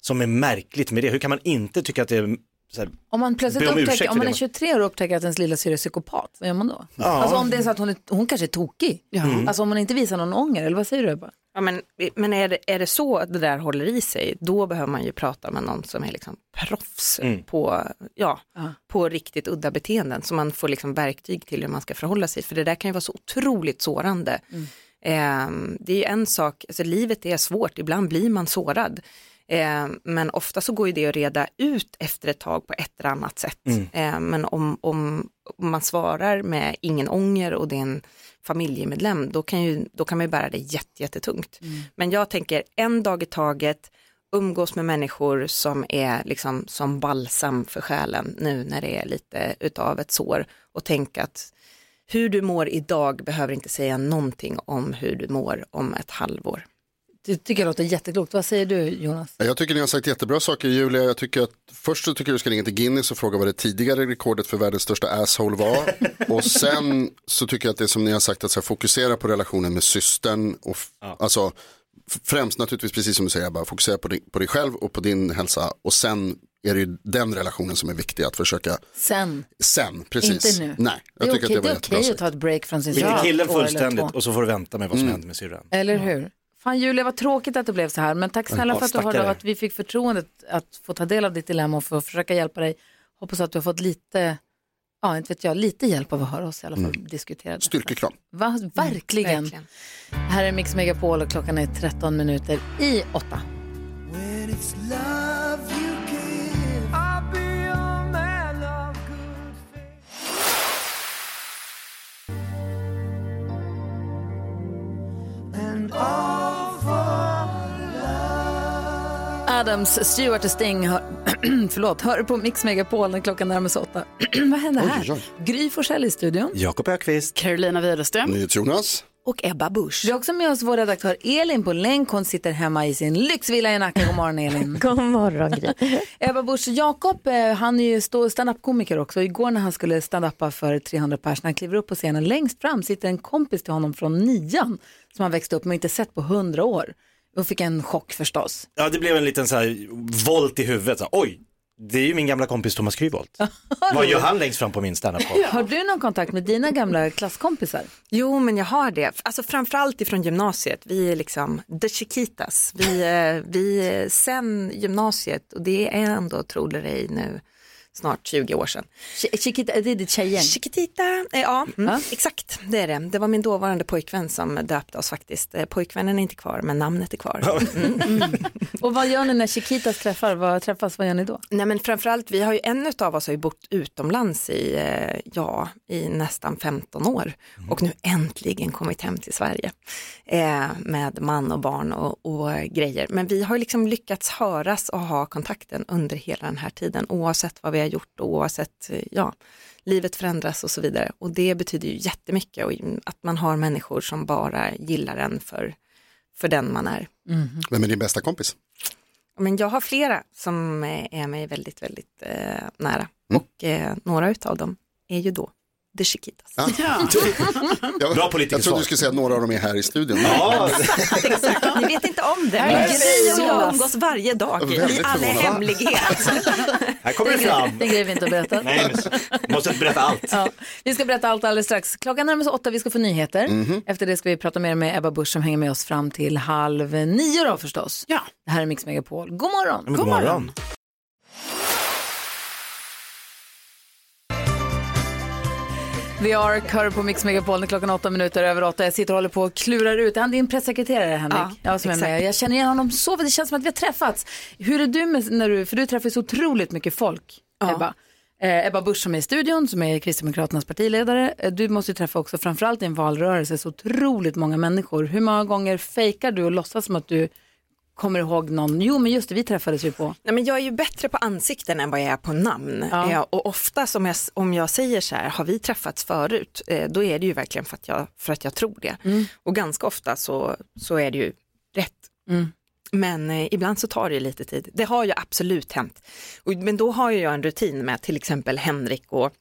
som är märkligt med det, hur kan man inte tycka att det är så här, Om man plötsligt om upptäcker, om man är va? 23 år och upptäcker att ens lilla syster är psykopat, vad gör man då? Ja. Alltså om det är så att hon, är, hon kanske är tokig. Mm. Alltså om hon inte visar någon ånger, eller vad säger du Ebba? Ja, men men är, det, är det så att det där håller i sig, då behöver man ju prata med någon som är liksom proffs Mm. på, ja, Ja. på riktigt udda beteenden, så man får liksom verktyg till hur man ska förhålla sig, för det där kan ju vara så otroligt sårande. Ehm, det är ju en sak, alltså livet är svårt, ibland blir man sårad. Ehm, men ofta så går ju det att reda ut efter ett tag på ett eller annat sätt. Mm. Ehm, men om, om, om man svarar med ingen ånger och det är en familjemedlem, då kan, ju, då kan man ju bära det jätte, jättetungt. Men jag tänker en dag i taget, umgås med människor som är liksom som balsam för själen nu när det är lite utav ett sår och tänk att hur du mår idag behöver inte säga någonting om hur du mår om ett halvår. Det tycker jag låter jätteklokt. Vad säger du Jonas? Jag tycker ni har sagt jättebra saker Julia. Jag tycker att först så tycker jag du ska ringa till Guinness och fråga vad det tidigare rekordet för världens största asshole var. och sen så tycker jag att det som ni har sagt att så här, fokusera på relationen med systern. Och f- Alltså främst naturligtvis precis som du säger bara fokusera på dig, på dig själv och på din hälsa. Och sen är det ju den relationen som är viktig att försöka Sen. sen. Precis. Inte nu. Nej, Det jag är tycker okej, att det det var är jättebra okej att ta ett break från sin Skicka syster. killen fullständigt och så får du vänta med vad som Mm. händer med syrran. Eller hur? Fan Julia, vad tråkigt att det blev så här. Men tack snälla Ja, för att du hörde av att vi fick förtroendet att få ta del av ditt dilemma och få försöka hjälpa dig. Hoppas att du har fått lite, ja inte vet jag, lite hjälp av att höra oss i alla fall diskutera det. Styrkekram. Va? Verkligen. verkligen. Här är Mix Megapol och klockan är 13 minuter i 8. Adams, Stewart och Sting hör, förlåt, hör på Mix Megapol när klockan närmar sig 8. Vad händer här? Oj, oj, Gry Forssell i studion. Jakob Ökvist. Carolina Widerström. Jonas. Och Ebba Busch. Vi har också med oss vår redaktör Elin på länk. Hon sitter hemma i sin lyxvilla i Nacka. God morgon Elin. God morgon Gry. Ebba Busch Jakob, eh, han är ju stand-up-komiker också. Igår när han skulle stand-uppa för 300 personer, han kliver upp på scenen, längst fram sitter en kompis till honom från nian som han växte upp med och inte sett på 100 år. Och fick en chock förstås. Ja, det blev en liten så här volt i huvudet. Så, här, Oj, det är ju min gamla kompis Thomas Kryvolt. Vad gör han längst fram på min standup Har du någon kontakt med dina gamla klasskompisar? Jo, men jag har det. Alltså framförallt ifrån gymnasiet. Vi är liksom the chiquitas. Vi, eh, vi är sen gymnasiet och det är ändå, tror det nu, snart 20 år sedan. Ch- Chiquita, det är ditt tjejgäng? Chiquitita, eh, ja, mm, Ja. exakt det är det. Det var min dåvarande pojkvän som döpte oss faktiskt. Eh, Pojkvännen är inte kvar, men namnet är kvar. Mm. Och vad gör ni när Chiquitas träffar? Vad, träffas? Vad gör ni då? Nej men framförallt, vi har ju en av oss har ju bott utomlands i, eh, ja, i nästan 15 år och nu äntligen kommit hem till Sverige eh, med man och barn och, och grejer. Men vi har ju liksom lyckats höras och ha kontakten under hela den här tiden oavsett vad vi har gjort och oavsett, ja, livet förändras och så vidare. Och det betyder ju jättemycket och att man har människor som bara gillar en för, för den man är. Vem är din bästa kompis? Men jag har flera som eh, är mig väldigt, väldigt eh, nära och eh, några utav dem är ju då The Chiquitas. Ja. Jag, Bra politiker jag trodde du skulle säga att några av dem är här i studion. Ja, Ni vet inte om det. Gry och jag umgås varje dag i all hemlighet. här kommer det fram. Det grejer vi inte att berätta. Nej, men, måste berätta allt. Ja, vi ska berätta allt alldeles strax. Klockan närmar sig åtta, vi ska få nyheter. Mhm. Efter det ska vi prata mer med Ebba Busch som hänger med oss fram till halv nio då förstås. Ja. Det här är Mix Megapol. God morgon! Men God morgon. Vi are hör på Mix Megapol klockan åtta minuter över åtta. Jag sitter och håller på och klurar ut. Han är din pressekreterare Henrik. Ja, som är med. Jag känner igen honom så väl. Det känns som att vi har träffats. Hur är du med, när du, för du träffar så otroligt mycket folk, Ebba. Eh, Ebba Busch som är i studion, som är Kristdemokraternas partiledare. Eh, Du måste ju träffa också, framförallt i en valrörelse, så otroligt många människor. Hur många gånger fejkar du och låtsas som att du kommer ihåg någon? Jo, men just det, vi träffades ju på. Nej, men jag är ju bättre på ansikten än vad jag är på namn. Ja. Eh, och ofta om jag, om jag säger så här, har vi träffats förut? Eh, då är det ju verkligen för att jag, för att jag tror det. Och ganska ofta så, så är det ju rätt. Mm. Men eh, ibland så tar det lite tid. Det har ju absolut hänt. Och, men då har ju jag en rutin med till exempel Henrik och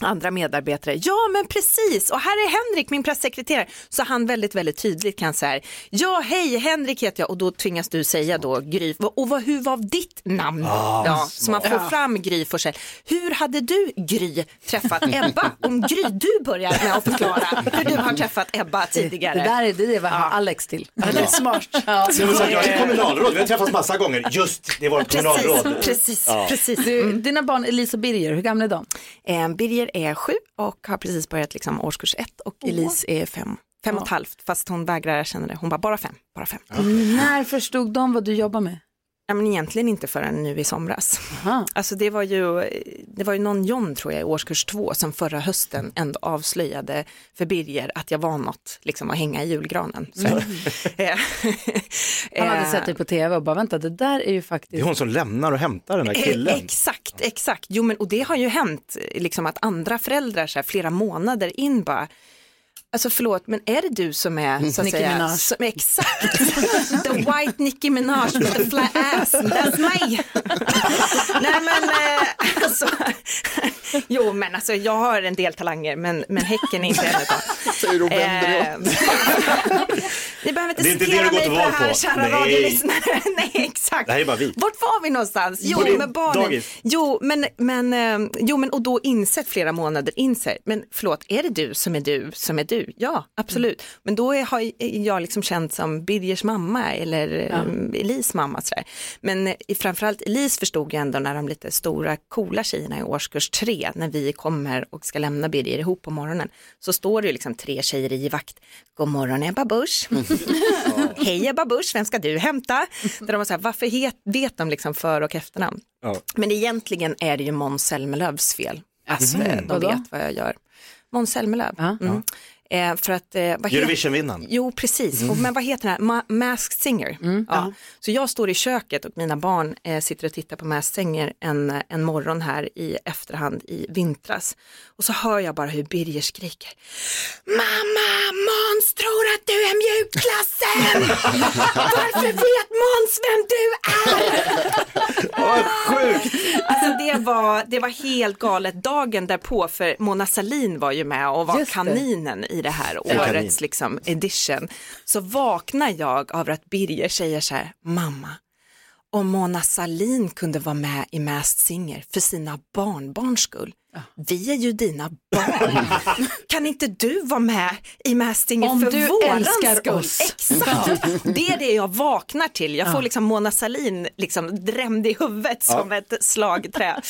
andra medarbetare, ja men precis, och här är Henrik, min pressekreterare. Så han väldigt, väldigt tydligt kan säga, ja hej Henrik heter jag och då tvingas du säga då Gry, och vad, hur var ditt namn? ja, så man får fram Gry Forssell. Hur hade du Gry träffat Ebba? Om Gry, du börjar med att förklara hur du har träffat Ebba tidigare. Det där är det, vad Alex till. Ja, det är smart. Ja. Jag är kommunalråd, vi har träffats massa gånger. Just, det var ett kommunalråd. Precis, precis, Ja. precis. Du, dina barn Elisa och Birger, hur gamla är de? Eh, Birger är sju och har precis börjat liksom årskurs ett och Elise är fem. Fem och ett halvt, fast hon vägrar erkänna det. Hon bara, bara fem, bara fem. När förstod de vad du jobbar med? Ja, men egentligen inte förrän nu i somras. Aha. Alltså det var ju, det var ju någon John tror jag i årskurs två som förra hösten ändå avslöjade för Birger att jag var något liksom att hänga i julgranen. Så, eh, Han hade eh, sett dig på tv och bara, vänta, det där är ju Det är faktiskt... hon som lämnar och hämtar den där Eh, killen. Exakt, exakt. Jo men och det har ju hänt liksom att andra föräldrar så här, flera månader in bara Alltså förlåt, men är det du som är så att Nicki säga, Minaj. Som, exakt, the white Nicki Minaj with the flat ass, that's me. Nej men eh, alltså, jo men alltså jag har en del talanger men, men Häcken är inte en av. Säger du och vänder dig Eh, Ni behöver inte Det är inte citera det du mig går på till det val här, på. kära Nej. radiolyssnare. Nej, exakt. Det här är bara vi. Vart var vi någonstans? Jo, På med barnen. dagis. Jo, men, men, eh, jo, men och då insett flera månader inser, men förlåt, är det du som är du som är du? Ja, absolut. Men då är, har jag liksom känt som Birgers mamma eller ja. Elis mamma. Sådär. Men eh, framförallt Elis förstod ju ändå när de lite stora coola tjejerna i årskurs tre, när vi kommer och ska lämna Birger ihop på morgonen, så står det ju liksom tre tjejer i vakt. God morgon Ebba Busch. Hej Ebba Busch, vem ska du hämta? Där de var så här, varför het, vet de liksom för och efternamn? Ja. Men egentligen är det ju Måns Zelmerlöws fel. Alltså, Mhm. de vet vad jag gör. Måns Zelmerlöw. Ja. Mm. Eh, för att, eh, vad heter- Eurovisionvinnaren. Jo, precis. Och, men vad heter den här? Ma- Masked Singer. Ja. Så jag står i köket och mina barn eh, sitter och tittar på Masked Singer en, en morgon här i efterhand i vintras. Och så hör jag bara hur Birger skriker. Mamma, Måns tror att du är mjukklassen! Varför vet Måns vem du är? Vad sjukt! Alltså det var, det var helt galet. Dagen därpå för Mona Salin var ju med och var kaninen i det här årets liksom, edition. Så vaknar jag av att Birger säger så här, mamma, om Mona Salin kunde vara med i Masked Singer för sina barnbarns skull, vi är ju dina barn. kan inte du vara med i Masked Singer Om för du våran älskar skull? oss. Exakt, det är det jag vaknar till. Jag får liksom Mona Salin liksom drämd i huvudet som ett slagträ.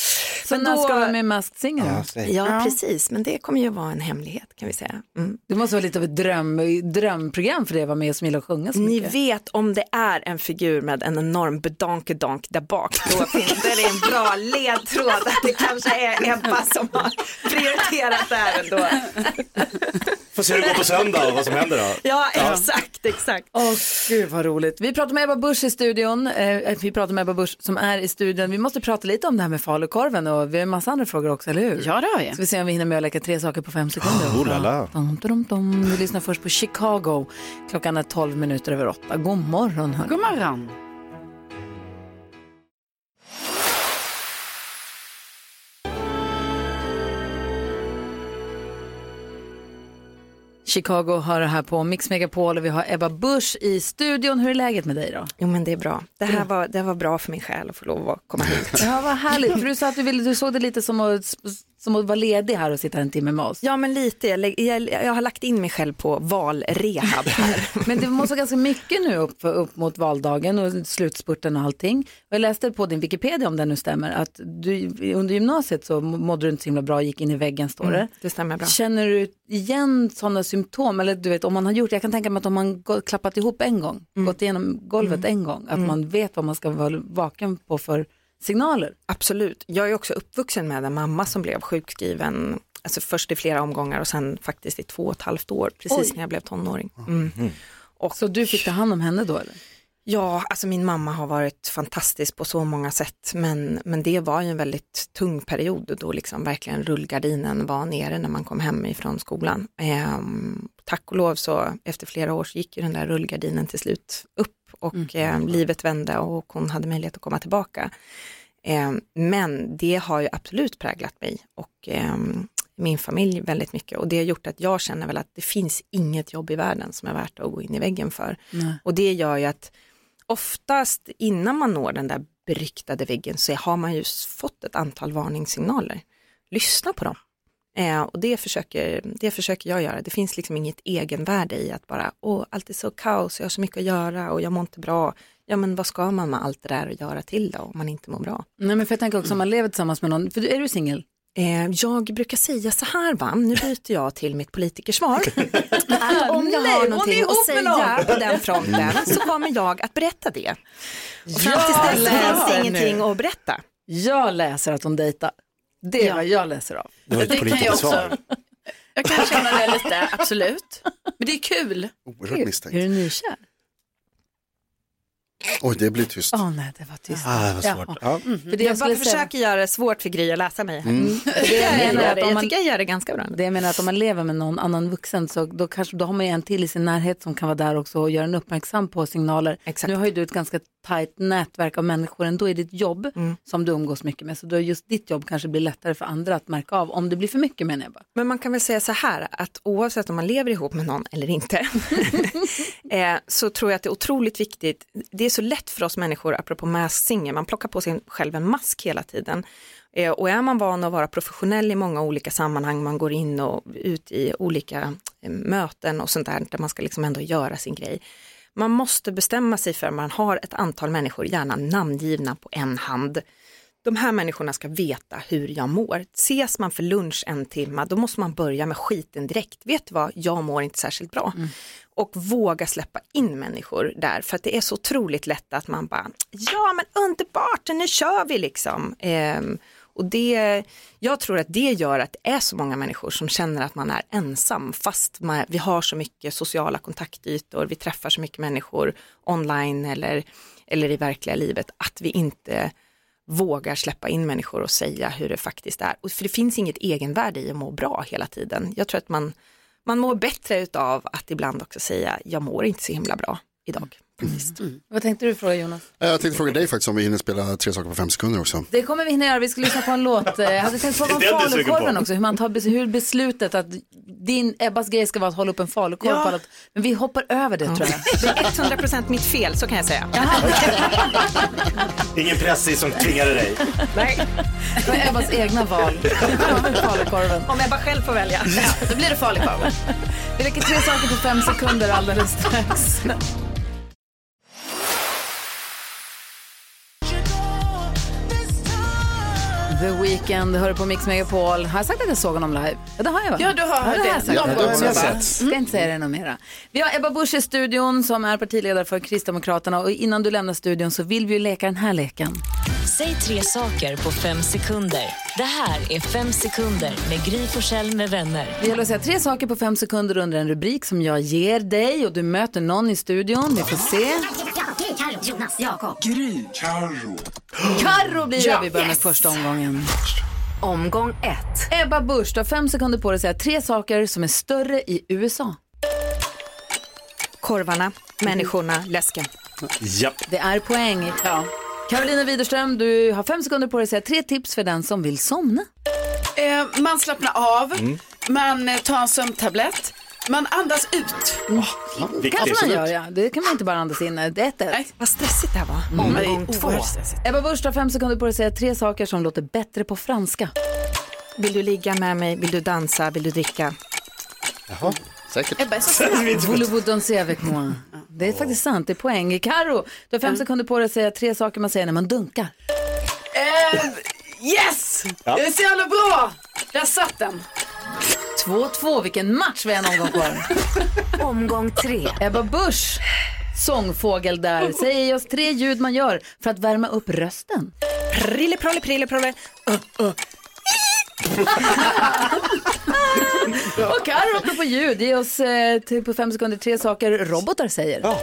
Så Men när då- ska du vara med i Masked Singer? Ja, precis, men det kommer ju vara en hemlighet kan vi säga. Mm. Det måste vara lite av ett dröm, drömprogram för dig att vara med som gillar att sjunga så Ni mycket. vet om det är en figur med en enorm bedonkedonk där bak, då finns det en bra ledtråd att det kanske är Ebba som har prioriterat det här ändå. Får se hur det går på söndag och vad som händer då. Ja, exakt, exakt. Åh gud vad roligt. Vi pratar med Ebba Busch i studion. Eh, vi pratar med Ebba Busch som är i studion. Vi måste prata lite om det här med falukorven och vi har en massa andra frågor också, eller hur? Ja, det har vi. Så vi ser om vi hinner med att leka tre saker på fem sekunder. Oh la la. Dum, dum, dum. Vi lyssnar först på Chicago. Klockan är 12 minuter över åtta. God morgon hörni. God morgon. Chicago hör det här på Mix Megapol och vi har Ebba Busch i studion. Hur är läget med dig då? Jo men det är bra. Det här var, det här var bra för min själ att få lov att komma hit. Ja, vad härligt. För du sa att du, ville, du såg det lite som att, som att vara ledig här och sitta en timme med oss. Ja men lite, jag, jag, jag har lagt in mig själv på valrehab här. Men det måste ganska mycket nu upp, upp mot valdagen och slutspurten och allting. Och jag läste på din Wikipedia om det nu stämmer att du under gymnasiet så mådde du inte så himla bra, gick in i väggen står det. Mm, det stämmer bra. Känner du igen sådana symptom? Eller du vet om man har gjort, jag kan tänka mig att om man klappat ihop en gång, Mm. gått igenom golvet en gång, att man vet vad man ska vara vaken på för signaler. Absolut. Jag är också uppvuxen med en mamma som blev sjukskriven, alltså först i flera omgångar och sen faktiskt i två och ett halvt år, precis Oj. när jag blev tonåring. Mm. Så du fick ta hand om henne då eller? Ja, alltså min mamma har varit fantastisk på så många sätt, men, men det var ju en väldigt tung period då liksom verkligen rullgardinen var nere när man kom hem ifrån skolan. Ehm, tack och lov så efter flera år så gick ju den där rullgardinen till slut upp och eh, livet vände och hon hade möjlighet att komma tillbaka. Ehm, men det har ju absolut präglat mig och ehm, min familj väldigt mycket och det har gjort att jag känner väl att det finns inget jobb i världen som är värt att gå in i väggen för. Nej. Och det gör ju att oftast innan man når den där beryktade väggen så har man ju fått ett antal varningssignaler. Lyssna på dem. Eh, och det försöker, det försöker jag göra. Det finns liksom inget egenvärde i att bara, åh, allt är så kaos, jag har så mycket att göra och jag mår inte bra. Ja, men vad ska man med allt det där att göra till då om man inte mår bra? Nej men för jag tänker också om man lever tillsammans med någon, för är du singel? Eh, jag brukar säga så här, va? nu byter jag till mitt politikersvar. att om jag har någonting att säga på den fronten så kommer jag att berätta det. Och fram tills dess finns det ingenting att berätta. Jag läser att hon dejtar. Det är Ja. vad jag läser av. Det var ett Det kan jag. Jag kan känna det lite, absolut. Men det är kul. Oerhört misstänkt. Är du nykär? Oj, det blir tyst. Åh nej, det var tyst. Ah, vad svårt. Ja. För det jag Jag bara försöker göra det svårt för Gry att läsa mig. här. Mm. det jag menar är att om Jag man, tycker jag gör det ganska bra. det jag menar att om man lever med någon annan vuxen så då, kanske, då har man ju en till i sin närhet som kan vara där också och göra en uppmärksam på signaler. Exakt. Nu har ju du ett ganska tajt nätverk av människor ändå i ditt jobb Mm. som du umgås mycket med. Så då just ditt jobb kanske blir lättare för andra att märka av om det blir för mycket menar jag bara. Men man kan väl säga så här att oavsett om man lever ihop med någon eller inte eh, så tror jag att det är otroligt viktigt. Det är så lätt för oss människor, apropå mask singer, man plockar på sig själv en mask hela tiden. Eh, och är man van att vara professionell i många olika sammanhang, man går in och ut i olika eh, möten och sånt där, där man ska liksom ändå göra sin grej. Man måste bestämma sig för att man har ett antal människor, gärna namngivna på en hand. De här människorna ska veta hur jag mår. Ses man för lunch en timme, då måste man börja med skiten direkt. Vet du vad, jag mår inte särskilt bra. Och våga släppa in människor där, för att det är så otroligt lätt att man bara, ja men underbart, nu kör vi liksom. Ehm, och det, jag tror att det gör att det är så många människor som känner att man är ensam fast man, vi har så mycket sociala kontaktytor, vi träffar så mycket människor online eller, eller i verkliga livet att vi inte vågar släppa in människor och säga hur det faktiskt är. Och för det finns inget egenvärde i att må bra hela tiden. Jag tror att man, man mår bättre utav att ibland också säga jag mår inte så himla bra idag. Faktiskt. Vad tänkte du fråga Jonas? Jag tänkte fråga dig faktiskt om vi hinner spela tre saker på fem sekunder också. Det kommer vi hinna göra. Vi ska lyssna på en låt. Eh, Jag hade tänkt fråga om falukorven också. Hur man tar hur beslutet att din Ebbas grej ska vara att hålla upp en falukorv Ja. på alla. Men vi hoppar över det tror jag. Det är 100% mitt fel, så kan jag säga. Ingen press som tvingade dig. Nej. Det var Ebbas egna val. falukorven. Om Ebba själv får välja. Ja, då blir det falukorv. Vi leker tre saker på fem sekunder alldeles strax. The Weeknd hör på Mix Megapol. Har jag sagt att jag såg honom live? Ja, det har jag va? Ja, du har ja, det. det. Har jag sagt. Ja, det har Ja, jag jag sett. Ska inte säga det något mera. Vi har Ebba Busch i studion som är partiledare för Kristdemokraterna och innan du lämnar studion så vill vi ju leka den här leken. Säg tre saker på fem sekunder. Det här är Fem sekunder med Gry Forssell med vänner. Det gäller att säga tre saker på fem sekunder under en rubrik som jag ger dig och du möter någon i studion. Vi får se. Carro, Jonas, Jakob. Gry, Carro. Carro blir det. Ja, Vi börjar med yes. första omgången. Omgång ett. Ebba Busch, du har fem sekunder på dig att säga tre saker som är större i USA. Korvarna, människorna, läsken. Japp. Det är poäng. Ja. Carolina Widerström, du har fem sekunder på dig att säga tre tips för den som vill somna. Eh, man slappnar av, Mm. man eh, tar en sömntablett, Man andas ut. kanske man gör ja. Det kan man inte bara andas in. Det är ett ett. Vad stressigt det här var. Mm. Omgång två. Ebba Busch har fem sekunder på dig att säga tre saker som låter bättre på franska. Vill du ligga med mig? Vill du dansa? Vill du dricka? Jaha, säkert. Ebba är så snabb. Voulez-vous danser avec moi? Det är faktiskt sant, det är poäng. Karo, du har fem sekunder på dig att säga tre saker man säger när man dunkar. Eh, yes! Ja. Det är så jävla bra! Där satt den. 2-2, vilken match vi har en omgång kvar. Omgång tre. Ebba Busch, sångfågel där, säger oss tre ljud man gör för att värma upp rösten. Prille, prolle, prille, prolle. Och Karo, apropå ljud, ge oss eh, till på fem sekunder tre saker robotar säger. Uh.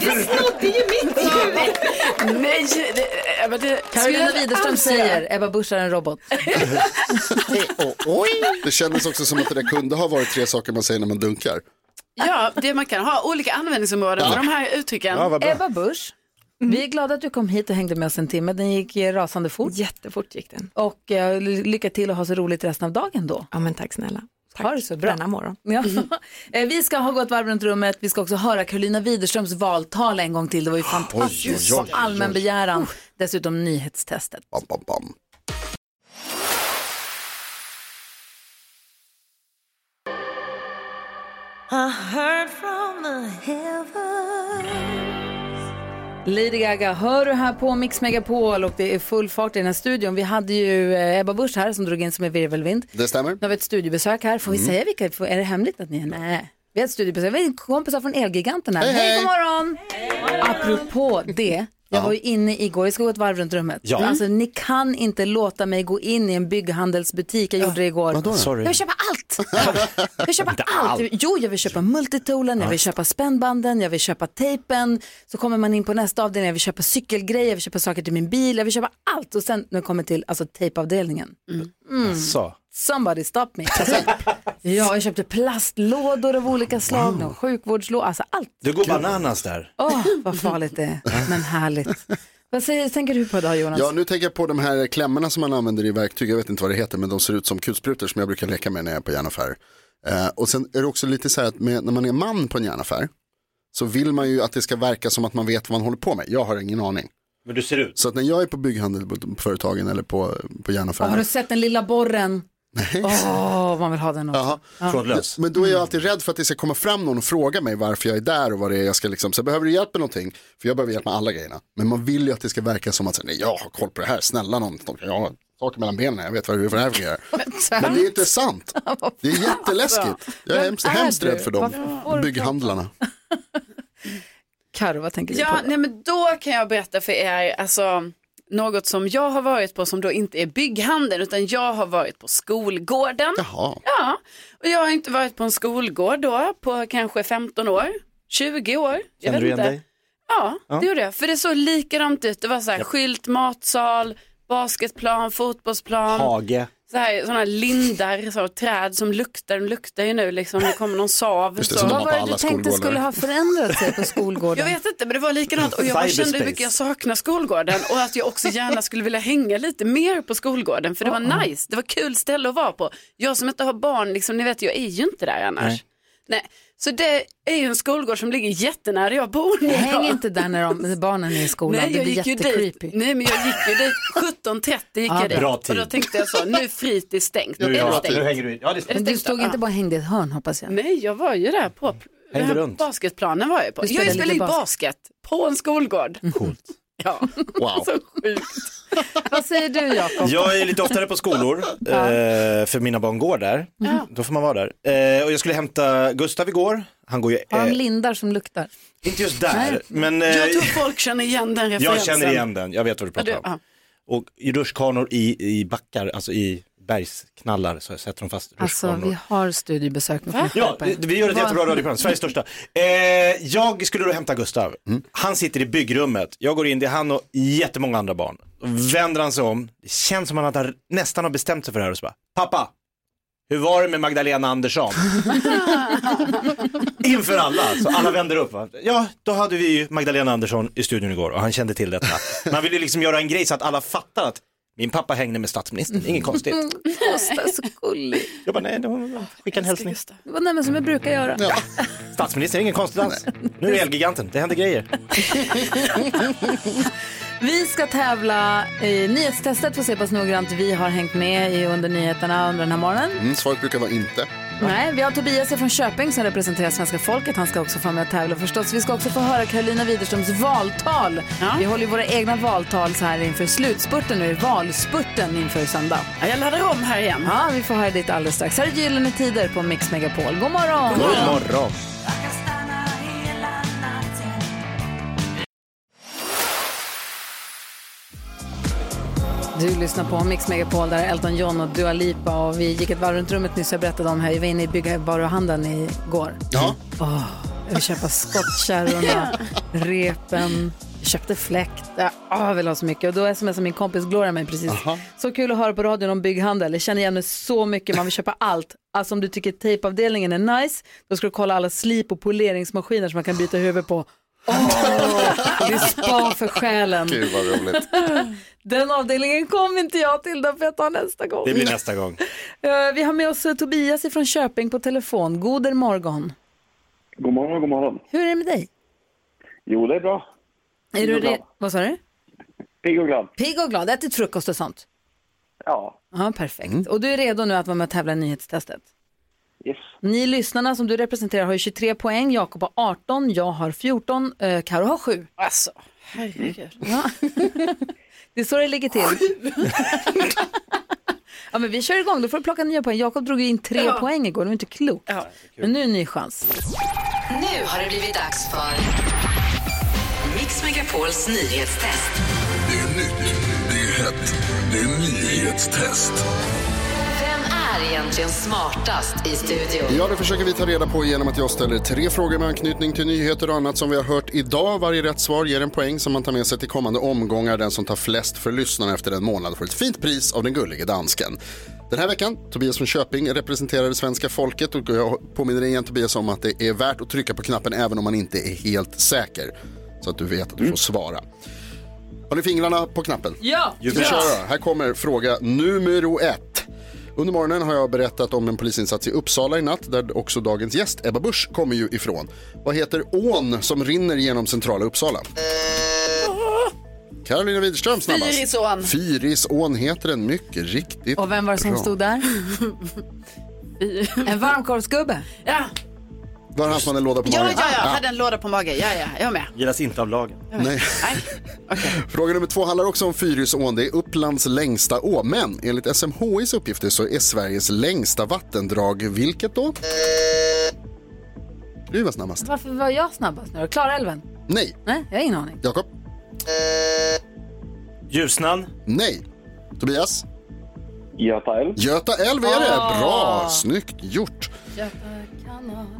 Du snodde ju mitt ljud! Nej, det, Ebba, det Carolina skulle jag Widerström säger Ebba Busch är en robot. Det kändes också som att det där kunde ha varit tre saker man säger när man dunkar. Ja, det man kan ha olika användningsområden för de här uttrycken. Ebba Busch, vi är glada att du kom hit och hängde med oss en timme. Den gick eh, rasande fort. Jättefort gick den. Och eh, lycka till och ha så roligt resten av dagen då. Ja, men tack snälla. Tack Ha det så bra. denna morgon. Ja. Eh, Vi ska ha gått varv runt rummet. Vi ska också höra Carolina Widerströms valtal en gång till. Det var ju fantastiskt. oj, oj, oj. Allmän begäran. Dessutom nyhetstestet. Bam, bam, bam. I heard from the heavens Lady Gaga hör du här på Mix Megapol och det är full fart i den här studion. Vi hade ju eh, Ebba Busch här som drog in som en virvelvind. Det stämmer. Nu har vi ett studiebesök här. Får vi Mm. säga vilka? Är det hemligt att ni är? Nej. Vi har ett studiebesök. Vi har kompisar från Elgiganten här. Hej, Hej, hej. god morgon! Apropå det. Jag var ju inne igår, jag ska gå ett varv runt rummet. Ja. Alltså, ni kan inte låta mig gå in i en bygghandelsbutik. Jag gjorde det igår. Sorry. Jag vill köpa allt. Jag vill köpa allt. allt. Jo, jag vill köpa multitoolen, jag vill köpa spännbanden, jag vill köpa tejpen. Så kommer man in på nästa avdelning, jag vill köpa cykelgrejer, jag vill köpa saker till min bil, jag vill köpa allt. Och sen när jag kommer till alltså, tejpavdelningen. Mm. Så. Somebody stop me. Alltså, ja, jag köpte plastlådor av olika slag, wow. sjukvårdslådor, alltså allt. Du går bananas där. Åh, vad farligt det är, men härligt. Vad säger, tänker du på idag Jonas? Ja, nu tänker jag på de här klämmorna som man använder i verktyg. Jag vet inte vad det heter, men de ser ut som kulsprutor som jag brukar leka med när jag är på järnaffär. Eh, och sen är det också lite så här att med, när man är man på en järnaffär så vill man ju att det ska verka som att man vet vad man håller på med. Jag har ingen aning. Men du ser ut. Så att när jag är på bygghandelföretagen eller på, på järnaffären. Har du sett den lilla borren? Åh, man vill ha den också. Ja. Trådlös. Men då är jag alltid rädd för att det ska komma fram någon och fråga mig varför jag är där och vad det är jag ska liksom, så behöver du hjälp med någonting? För jag behöver hjälp med alla grejerna. Men man vill ju att det ska verka som att, nej jag har koll på det här, snälla någon, jag har saker mellan benen, jag vet vad hur det här fungerar. Men det är inte sant. Det är jätteläskigt. Jag är hemskt, hemskt rädd för dem, bygghandlarna. Karo, vad tänker du Ja, på? nej men då kan jag berätta för er, alltså något som jag har varit på som då inte är bygghandeln utan jag har varit på skolgården. Jaha. Ja, och jag har inte varit på en skolgård då på kanske 15 år, 20 år. Vet du igen inte. dig? Ja, Ja. det gjorde jag. För det såg likadant ut. Det var så här skylt, matsal, basketplan, fotbollsplan. Hage. Så här, sådana här lindar, så här, träd som luktar, de luktar ju nu liksom, det kommer någon sav. Det, Vad var det du tänkte skulle ha förändrat sig på skolgården? Jag vet inte, men det var likadant och jag bara kände hur mycket jag saknar skolgården och att jag också gärna skulle vilja hänga lite mer på skolgården för det var nice, det var kul ställe att vara på. Jag som inte har barn, liksom, ni vet jag är ju inte där annars. Nej. Nej. Så det är ju en skolgård som ligger jättenära jag bor nu. Häng inte där när, de, barnen är i skolan, Nej, det jag blir jättecreepy. Nej, men jag gick ju dit 17.30 gick Ja, jag dit. bra tid. Och då tänkte jag så, nu är fritids stängt. Nu, är det ja, stängt? nu hänger du in. Ja, det är det Men du stängt stod inte bara och hängde i ett hörn hoppas jag. Nej, jag var ju där på den Hängde runt. basketplanen var jag på. Jag spelade ju basket på en skolgård. Coolt. Ja, Wow. så sjukt. Vad säger du Jakob? Jag är lite oftare på skolor, eh, för mina barn går där. Då får man vara där. Eh, och jag skulle hämta Gustav igår. Han går ju, Har de eh, lindar som luktar? inte just där, Nej. men eh, Jag tror folk känner igen den referensen. jag känner igen den. Jag vet vad du Ja, pratar du, om. Och i rutschkanor i, i backar, alltså i bergsknallar så sätter de fast Alltså rutschkanor. vi har studiebesök med Ja, vi gör ett jättebra radioprogram, Sveriges största. Eh, jag skulle då hämta Gustav. Han sitter i byggrummet. Jag går in, det är han och jättemånga andra barn. Vänder han sig om, det känns som att han nästan har bestämt sig för det här och så bara, pappa, hur var det med Magdalena Andersson? Inför alla, så alla vänder upp. Va? Ja, då hade vi ju Magdalena Andersson i studion igår och han kände till detta. Man vill ju liksom göra en grej så att alla fattar att Min pappa hängde med statsministern, inget konstigt. Gustav, så gullig. Jag bara, nej, skicka en hälsning. Det var nämligen som jag brukar göra. Statsministern, inget konstigt alls. Nu är det Elgiganten, det händer grejer. Vi ska tävla i nyhetstestet för att se hur pass noggrant vi har hängt med i under nyheterna under den här morgonen. Mm, svaret brukar vara inte. Nej, vi har Tobias från Köping som representerar svenska folket. Han ska också få med och tävla förstås. Vi ska också få höra Karolina Widerströms valtal. Vi håller ju våra egna valtal så här inför slutspurten nu, valspurten inför söndag. Ja, jag laddar om här igen. Ja, vi får höra ditt alldeles strax. Här är Gyllene Tider på Mix Megapol. God morgon! God morgon. Du lyssnar på Mix Megapol där Elton John och Dua Lipa och vi gick ett varv runt rummet nyss jag berättade om här. Jag var inne i byggvaruhandeln igår. Ja. Åh, jag vill köpa skottkärrorna, repen, köpte fläkt. Ja, åh, jag vill ha så mycket. Och då smsade min kompis Gloria mig precis. Så kul att höra på radion om bygghandel. Jag känner igen mig så mycket. Man vill köpa allt. Alltså om du tycker tejpavdelningen är nice, då ska du kolla alla slip och poleringsmaskiner som man kan byta huvud på. Åh, det är spa för själen. Gud vad roligt. Den avdelningen kom inte jag till, den får jag ta nästa gång. Det blir nästa gång. Eh, Vi har med oss eh, Tobias från Köping på telefon. Goder morgon. God morgon, god morgon. Hur är det med dig? Jo, det är bra. Är Pigg du re- Vad sa du? Pigg och glad. Pigg och glad, ätit frukost och sånt? Ja. Ja, perfekt. Och du är redo nu att vara med och tävla i nyhetstestet? Yes. Ni lyssnarna som du representerar har ju 23 poäng, Jakob har 18, jag har 14, eh, Karo har 7. Alltså, herregud. Ja. det är så det ligger till. ja, men vi kör igång, då får du plocka nya poäng. Jakob drog ju in tre Ja. poäng igår, det var inte klokt. men nu är en ny chans. Nu har det blivit dags för Mix Megapols nyhetstest. Det är nytt, det är hett, det är nyhetstest. Är egentligen smartast i studion? Ja, det försöker vi ta reda på genom att jag ställer tre frågor med anknytning till nyheter och annat som vi har hört idag. Varje rätt svar ger en poäng som man tar med sig till kommande omgångar. Den som tar flest för lyssnarna efter en månad får ett fint pris av den gullige dansken. Den här veckan, Tobias från Köping representerar det svenska folket och jag påminner igen Tobias om att det är värt att trycka på knappen även om man inte är helt säker. Så att du vet att du får svara. Har ni fingrarna på knappen? Ja! Vi kör. Här kommer fråga nummer ett. Under morgonen har jag berättat om en polisinsats i Uppsala i natt där också dagens gäst Ebba Busch kommer ju ifrån. Vad heter ån som rinner genom centrala Uppsala? Carolina Widerström snabbast. Fyrisån. Fyrisån heter den mycket riktigt. Och vem var det som bra. stod där? en varmkorvsgubbe. Ja, Var hade en låda på ja, magen? ja, ja. hade en låda på magen. Ja, ja, jag med. Gillas inte av lagen. Nej. Fråga nummer två handlar också om Fyrisån. Det är Upplands längsta å. Men enligt SMHIs uppgifter så är Sveriges längsta vattendrag vilket då? Du var snabbast. Varför var jag snabbast nu? Klarälven? Nej. Nej, jag har ingen aning. Jakob? Ljusnan? Nej. Tobias? Göta älv. Göta älv är det. Ah. Bra, snyggt gjort.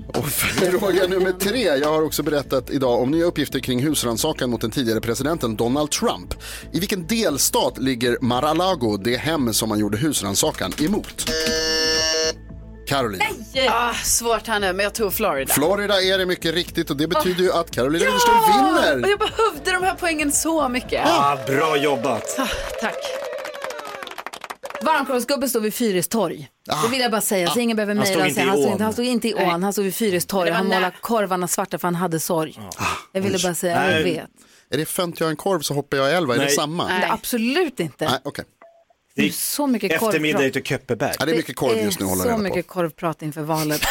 Och fråga nummer tre. Jag har också berättat idag om nya uppgifter kring husrannsakan mot den tidigare presidenten Donald Trump. I vilken delstat ligger Mar-a-Lago, det hem som man gjorde husrannsakan emot? Carolina. Ah, svårt här nu, men jag tror Florida. Florida är det mycket riktigt och det betyder ju att Carolina Widerström Och vinner. jag behövde de här poängen så mycket. Ah, bra jobbat. Ah, tack. Varmkorvsgubbe stod vid Fyris torg. Det vill jag bara säga, så Ah. ingen behöver Han mejla i Han stod ån. inte, han stod inte i Nej. ån, han stod vid Fyris torg. Han målade korvarna svarta för han hade sorg. Jag ville bara säga, jag Nej. vet. Är det fänt jag en korv så hoppar jag i elva? Är det Nej. samma? Nej. Absolut inte. Nej, okej. Det är så mycket korvprat. Eftermiddag ute i Köppeberg. Ja, det är mycket korv just nu, håller så jag mycket korvprat inför valet.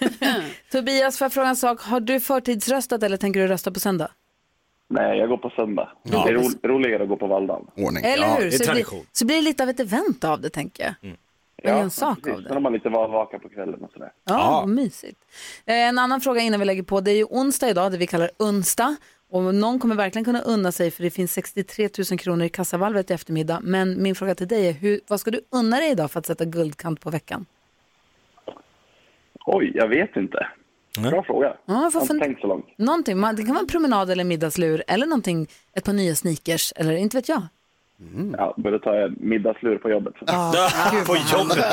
Tobias, får jag fråga en sak? Har du förtidsröstat eller tänker du rösta på söndag? Nej, jag går på söndag. Ja. Det är ro roligare att gå på valdagen. Ordning. Eller hur? så, det blir, så blir det lite av ett event av det, tänker jag. Mm. Gör en sak av det. Sen har man lite valvaka på kvällen och sådär. Ja, vad mysigt. Eh, En annan fråga innan vi lägger på. Det är ju onsdag idag, det vi kallar onsdag. Och någon kommer verkligen kunna unna sig för det finns 63 000 kronor i kassavalvet i eftermiddag. Men min fråga till dig är, hur, vad ska du unna dig idag för att sätta guldkant på veckan? Oj, jag vet inte. Bra fråga. Ja, jag har inte tänkt så långt. Någonting, man- det kan vara en promenad eller middagslur eller någonting, ett par nya sneakers eller inte vet jag. Ja, borde ta en middagslur på jobbet. Ja, gud, på jobbet.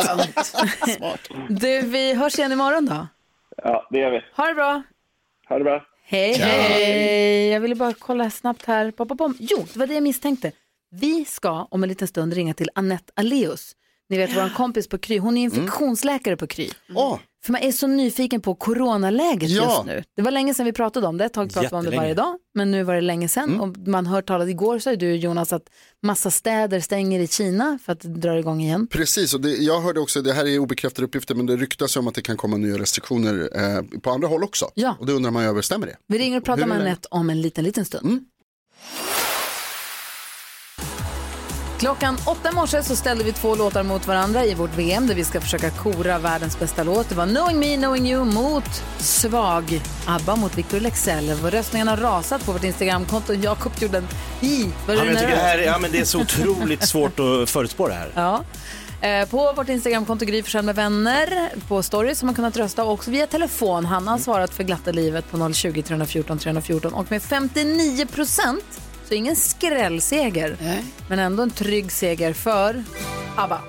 Du, vi hörs igen imorgon då. Ja, det gör vi. Ha det bra. Ha det bra. Hej, Ciao. hej. Jag ville bara kolla snabbt här. Pop, pop, pop. Jo, det var det jag misstänkte. Vi ska om en liten stund ringa till Annette Aleus. Ni vet vår kompis på Kry, hon är infektionsläkare på Kry. Åh, För man är så nyfiken på coronaläget Ja. just nu. Det var länge sedan vi pratade om det, ett tag pratade vi om det varje dag, men nu var det länge sedan. Och man hör talas, igår sa du Jonas att massa städer stänger i Kina för att drar igång igen. Precis, och det, jag hörde också, det här är obekräftade uppgifter, men det ryktas om att det kan komma nya restriktioner eh, på andra håll också. Ja. Och det undrar man över, stämmer det? Vi ringer och pratar med? Anette om en liten, liten stund. Mm. Klockan åtta i morse så ställde vi två låtar mot varandra i vårt VM där vi ska försöka kora världens bästa låt. Det var Knowing Me, Knowing You mot Svag. ABBA mot Victor Leksell. Och Röstningen har rasat på vårt Instagramkonto. Jakob gjorde en i. Var Ja, men jag tycker det, här, är- ja, men det är så otroligt svårt att förutspå det här. Ja. Eh, På vårt Instagramkonto Gry med vänner på stories har man kunnat rösta och också via telefon. Hanna har svarat för glatta livet på 020 314 314 och med 59 procent så ingen skrällseger men ändå en trygg seger för ABBA.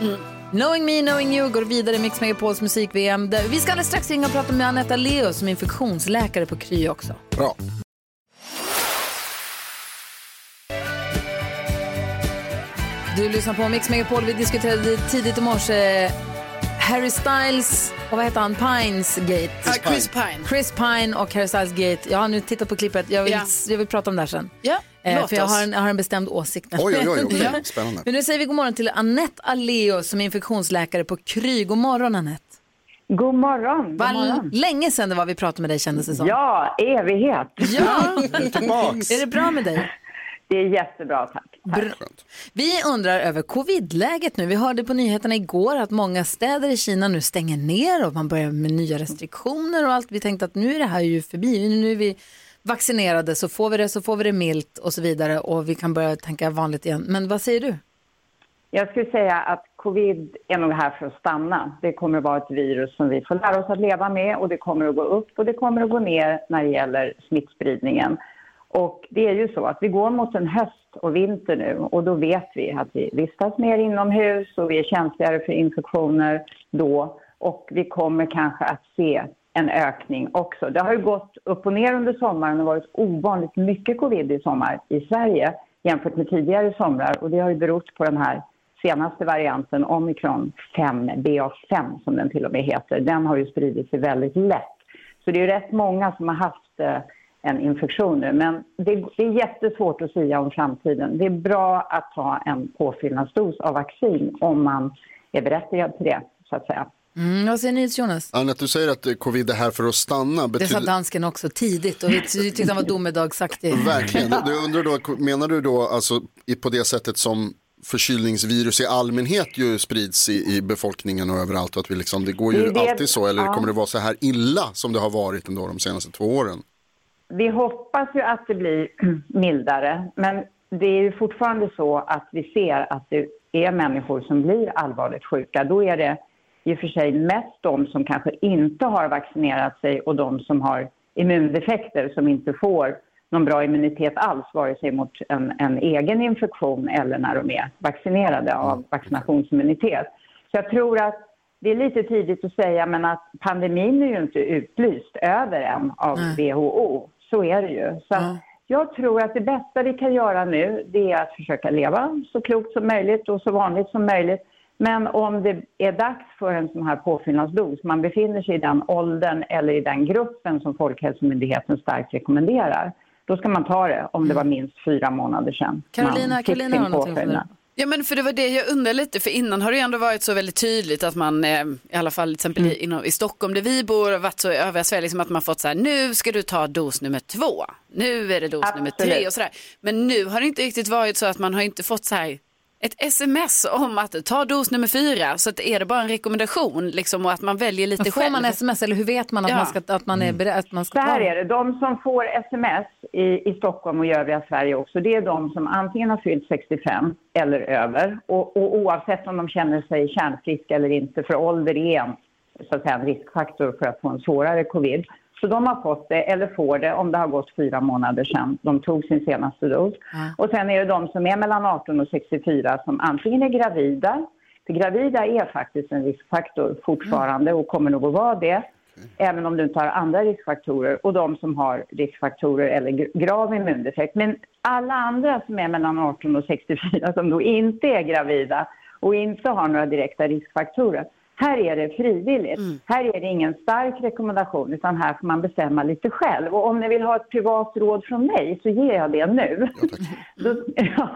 Mm. Knowing Me, Knowing You går vidare i Mix Megapols musik-VM. Vi ska alldeles strax ringa och prata med Anetta Leo som är infektionsläkare på Kry också. Bra. Du lyssnar på Mix Megapol. Vi diskuterade tidigt i morse Harry Styles och vad heter han? Pines Gate. Ja, Chris Pine. Chris Pine och Harry Styles Gate. Jag har nu tittat på klippet. Jag vill, Ja. jag vill prata om det här sen. Ja, Eh, låt för jag oss. har, en, jag har en bestämd åsikt. Oj, oj, oj, okej. Ja. Spännande. Men nu säger vi god morgon till Annette Aleo som är infektionsläkare på Kry. God morgon Annette. God morgon. God Vad morgon. länge sedan det var vi pratade med dig kändes det som. Ja, evighet. Ja, Tillbaks. är det bra med dig? Det är jättebra, tack. Vi undrar över covid-läget nu. Vi hörde på nyheterna igår att många städer i Kina nu stänger ner och man börjar med nya restriktioner och allt. Vi tänkte att nu är det här ju förbi. Nu är vi vaccinerade så får vi det så får vi det milt och så vidare och vi kan börja tänka vanligt igen. Men vad säger du? Jag skulle säga att covid är nog här för att stanna. Det kommer att vara ett virus som vi får lära oss att leva med och det kommer att gå upp och det kommer att gå ner när det gäller smittspridningen. Och det är ju så att vi går mot en höst och vinter nu och då vet vi att vi vistas mer inomhus och vi är känsligare för infektioner då och vi kommer kanske att se en ökning också. Det har ju gått upp och ner under sommaren och varit ovanligt mycket covid i sommar i Sverige jämfört med tidigare somrar och det har ju berott på den här senaste varianten omikron 5, BA5 som den till och med heter. Den har ju spridit sig väldigt lätt. Så det är ju rätt många som har haft eh, en infektion nu. Men det, det är jättesvårt att säga om framtiden. Det är bra att ta en påfyllnadsdos av vaccin om man är berättigad till det, så att säga. Mm, vad säger ni Jonas? Annette, du säger att eh, covid är här för att stanna. Det sa Betyder... dansken också tidigt och vi tyckte han var domedagsaktig. Verkligen. Du undrar då, menar du då alltså i- på det sättet som förkylningsvirus i allmänhet ju sprids i, i befolkningen och överallt och att vi liksom, det går ju det- alltid så eller ja. kommer det vara så här illa som det har varit ändå de senaste två åren? Vi hoppas ju att det blir mildare, men det är ju fortfarande så att vi ser att det är människor som blir allvarligt sjuka. Då är det i och för sig mest de som kanske inte har vaccinerat sig och de som har immundefekter som inte får någon bra immunitet alls, vare sig mot en, en egen infektion eller när de är vaccinerade av vaccinationsimmunitet. Så jag tror att det är lite tidigt att säga, men att pandemin är ju inte utlyst över än av WHO. Så är det ju. Så att jag tror att det bästa vi kan göra nu, det är att försöka leva så klokt som möjligt och så vanligt som möjligt. Men om det är dags för en sån här påfyllnadsdos, man befinner sig i den åldern eller i den gruppen som Folkhälsomyndigheten starkt rekommenderar, då ska man ta det om det var minst fyra månader sedan. Carolina, Carolina har någonting påfyllnad. Ja men för det var det jag undrar lite, för innan har det ändå varit så väldigt tydligt att man, eh, i alla fall till exempel i, inom, i Stockholm där vi bor, har varit så i övriga Sverige, liksom att man fått så här, nu ska du ta dos nummer två, nu är det dos nummer tre Absolut. och sådär. Men nu har det inte riktigt varit så att man har inte fått så här ett sms om att ta dos nummer fyra, så att är det bara en rekommendation liksom och att man väljer lite Men får själv. man sms eller hur vet man att, Ja. man, ska, att man är beredd? Att man ska Så här ta är det, de som får sms i, i Stockholm och i övriga Sverige också, det är de som antingen har fyllt 65 eller över. Och, och oavsett om de känner sig kärnfriska eller inte, för ålder är en, så att säga, en riskfaktor för att få en svårare covid. Så de har fått det, eller får det, om det har gått fyra månader sedan de tog sin senaste dos. Och sen är det de som är mellan 18 och 64 som antingen är gravida, för gravida är faktiskt en riskfaktor fortfarande och kommer nog att vara det. även om du inte har andra riskfaktorer och de som har riskfaktorer eller gr- grav immundefekt. Men alla andra som är mellan 18 och 64 som då inte är gravida och inte har några direkta riskfaktorer. Här är det frivilligt. Här är det ingen stark rekommendation utan här får man bestämma lite själv. Och om ni vill ha ett privat råd från mig så ger jag det nu. då, ja,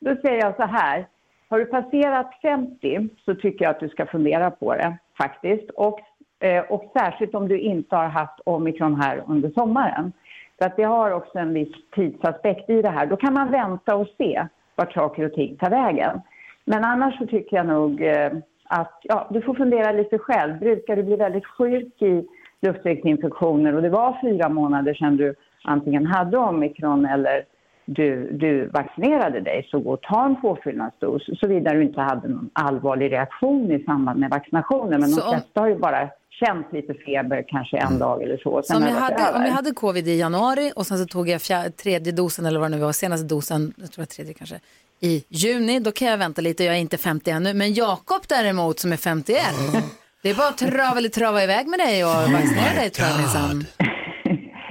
då säger jag så här. Har du passerat 50 så tycker jag att du ska fundera på det faktiskt. Och, eh, och särskilt om du inte har haft omikron här under sommaren. För att det har också en viss tidsaspekt i det här. Då kan man vänta och se vart saker och ting tar vägen. Men annars så tycker jag nog eh, att ja, du får fundera lite själv. Brukar du bli väldigt sjuk i luftvägsinfektioner och det var fyra månader sedan du antingen hade omikron eller du, du vaccinerade dig så gå och ta en påfyllnadsdos såvida du inte hade någon allvarlig reaktion i samband med vaccinationen. Men Så de om- flesta har ju bara känt lite feber kanske en dag eller så. Så om jag, hade, om jag hade covid i januari och sen så tog jag fjär, tredje dosen eller vad det nu var, senaste dosen, jag tror det var tredje kanske, i juni, då kan jag vänta lite, jag är inte 50 ännu. Men Jakob däremot som är 51, det är bara att trava eller trava iväg med dig och vaccinera dig tror jag minsann.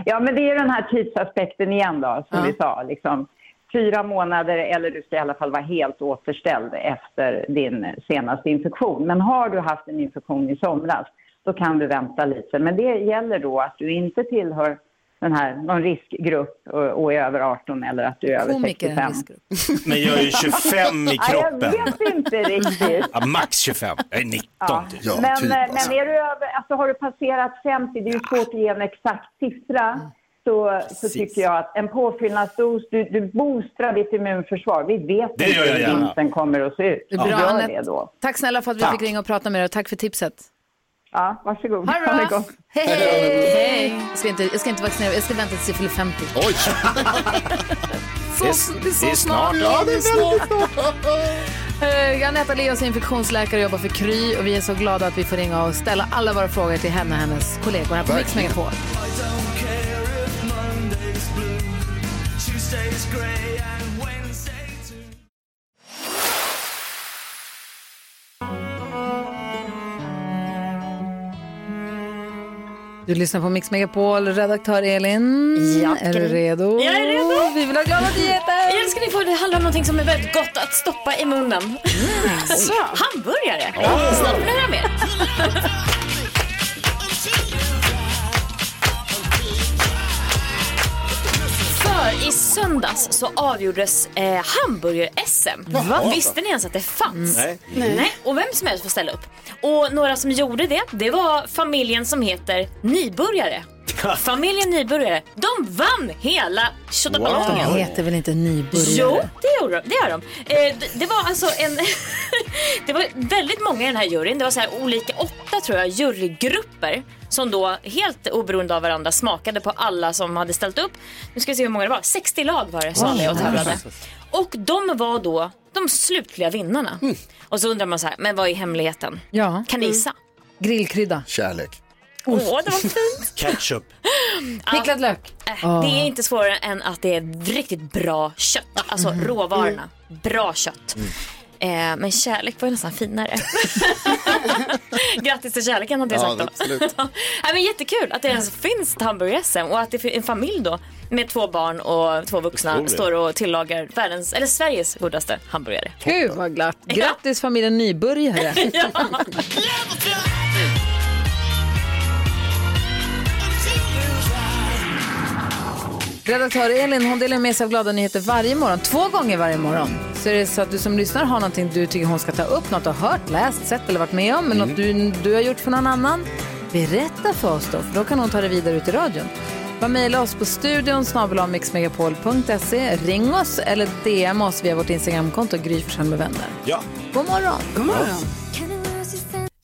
Ja, men det är den här tidsaspekten igen då, som vi sa. Liksom, fyra månader eller du ska i alla fall vara helt återställd efter din senaste infektion. Men har du haft en infektion i somras, då kan du vänta lite. Men det gäller då att du inte tillhör den här, någon riskgrupp och, och är över 18 eller att du är över Komiker är en 65. riskgrupp. Men jag är ju 25 i Ja, jag kroppen. vet inte riktigt. Ja, max 25. Jag är 19 typ. men, eh, men är du över, alltså har du passerat 50, det är ju svårt att ge en exakt siffra, så, så tycker jag att en påfyllnadsdos, du, du boostrar ditt immunförsvar. Vi vet Det hur vintern kommer att se ut. Det är bra, Gör Anette. det då. Tack snälla för att vi Tack. fick ringa och prata med dig och tack för tipset. Ja, varsågod. Ha det bra. gott. Hej, hej. hej. Jag, ska inte, jag ska inte vaccinera jag ska vänta tills jag fyller 50. Oj! Så, Det är- det är så det är snart. Ja, det är snart. Eh, Anetta Leos är infektionsläkare och jobbar för Kry och vi är så glada att vi får ringa och ställa alla våra frågor till henne och hennes kollegor här på Mix. Megapol. Du lyssnar på Mix Megapol, redaktör Elin. Ja, är du redo? Jag är redo. Vi vill ha glada nyheter. Jag ska ni få, det handlar om något som är väldigt gott att stoppa i munnen. Så. Hamburgare. Ja. Snart vill ni höra mer. För i söndags så avgjordes eh, hamburger-SM. Visste ni ens att det fanns? Nej. Nej. Och vem som helst får ställa upp. Och några som gjorde det, det var familjen som heter Nyburgare. Familjen Nyburgare, de vann hela tjottaballongen. De heter väl inte nybörjare? Jo, det gjorde de. Det gör de. Eh, det, det var alltså en... det var väldigt många i den här juryn. Det var så här olika, åtta tror jag, jurygrupper som då helt oberoende av varandra smakade på alla som hade ställt upp. Nu ska vi se hur många det var. 60 lag var det som var med och tävlade. Och de var då de slutliga vinnarna. Och så undrar man så här, men vad är hemligheten? Ja. Kan ni gissa? Grillkrydda. Kärlek. Åh, det var fint. Ketchup. Picklad lök. Äh, Det är inte svårare än att det är riktigt bra kött. Alltså råvarorna. Bra kött. Eh, men kärlek var ju nästan finare. Grattis till kärleken hade jag Ja, sagt då. absolut. Nej, men jättekul att det ens finns ett hamburger-SM och att det är en familj då med två barn och två vuxna står och tillagar världens, eller Sveriges godaste hamburgare. Gud vad glatt. Grattis familjen Nybörjare. Redaktör Elin hon delar med sig av glada nyheter varje morgon, två gånger varje morgon. Så är det så att du som lyssnar har någonting du tycker hon ska ta upp, något du har hört, läst, sett eller varit med om, eller något du, du har gjort för någon annan. Berätta för oss då, för då kan hon ta det vidare ut i radion. Bara mejla oss på studion snabel mixmegapol.se, ring oss eller DM oss via vårt Instagramkonto Gry med vänner. Ja. God morgon. God morgon.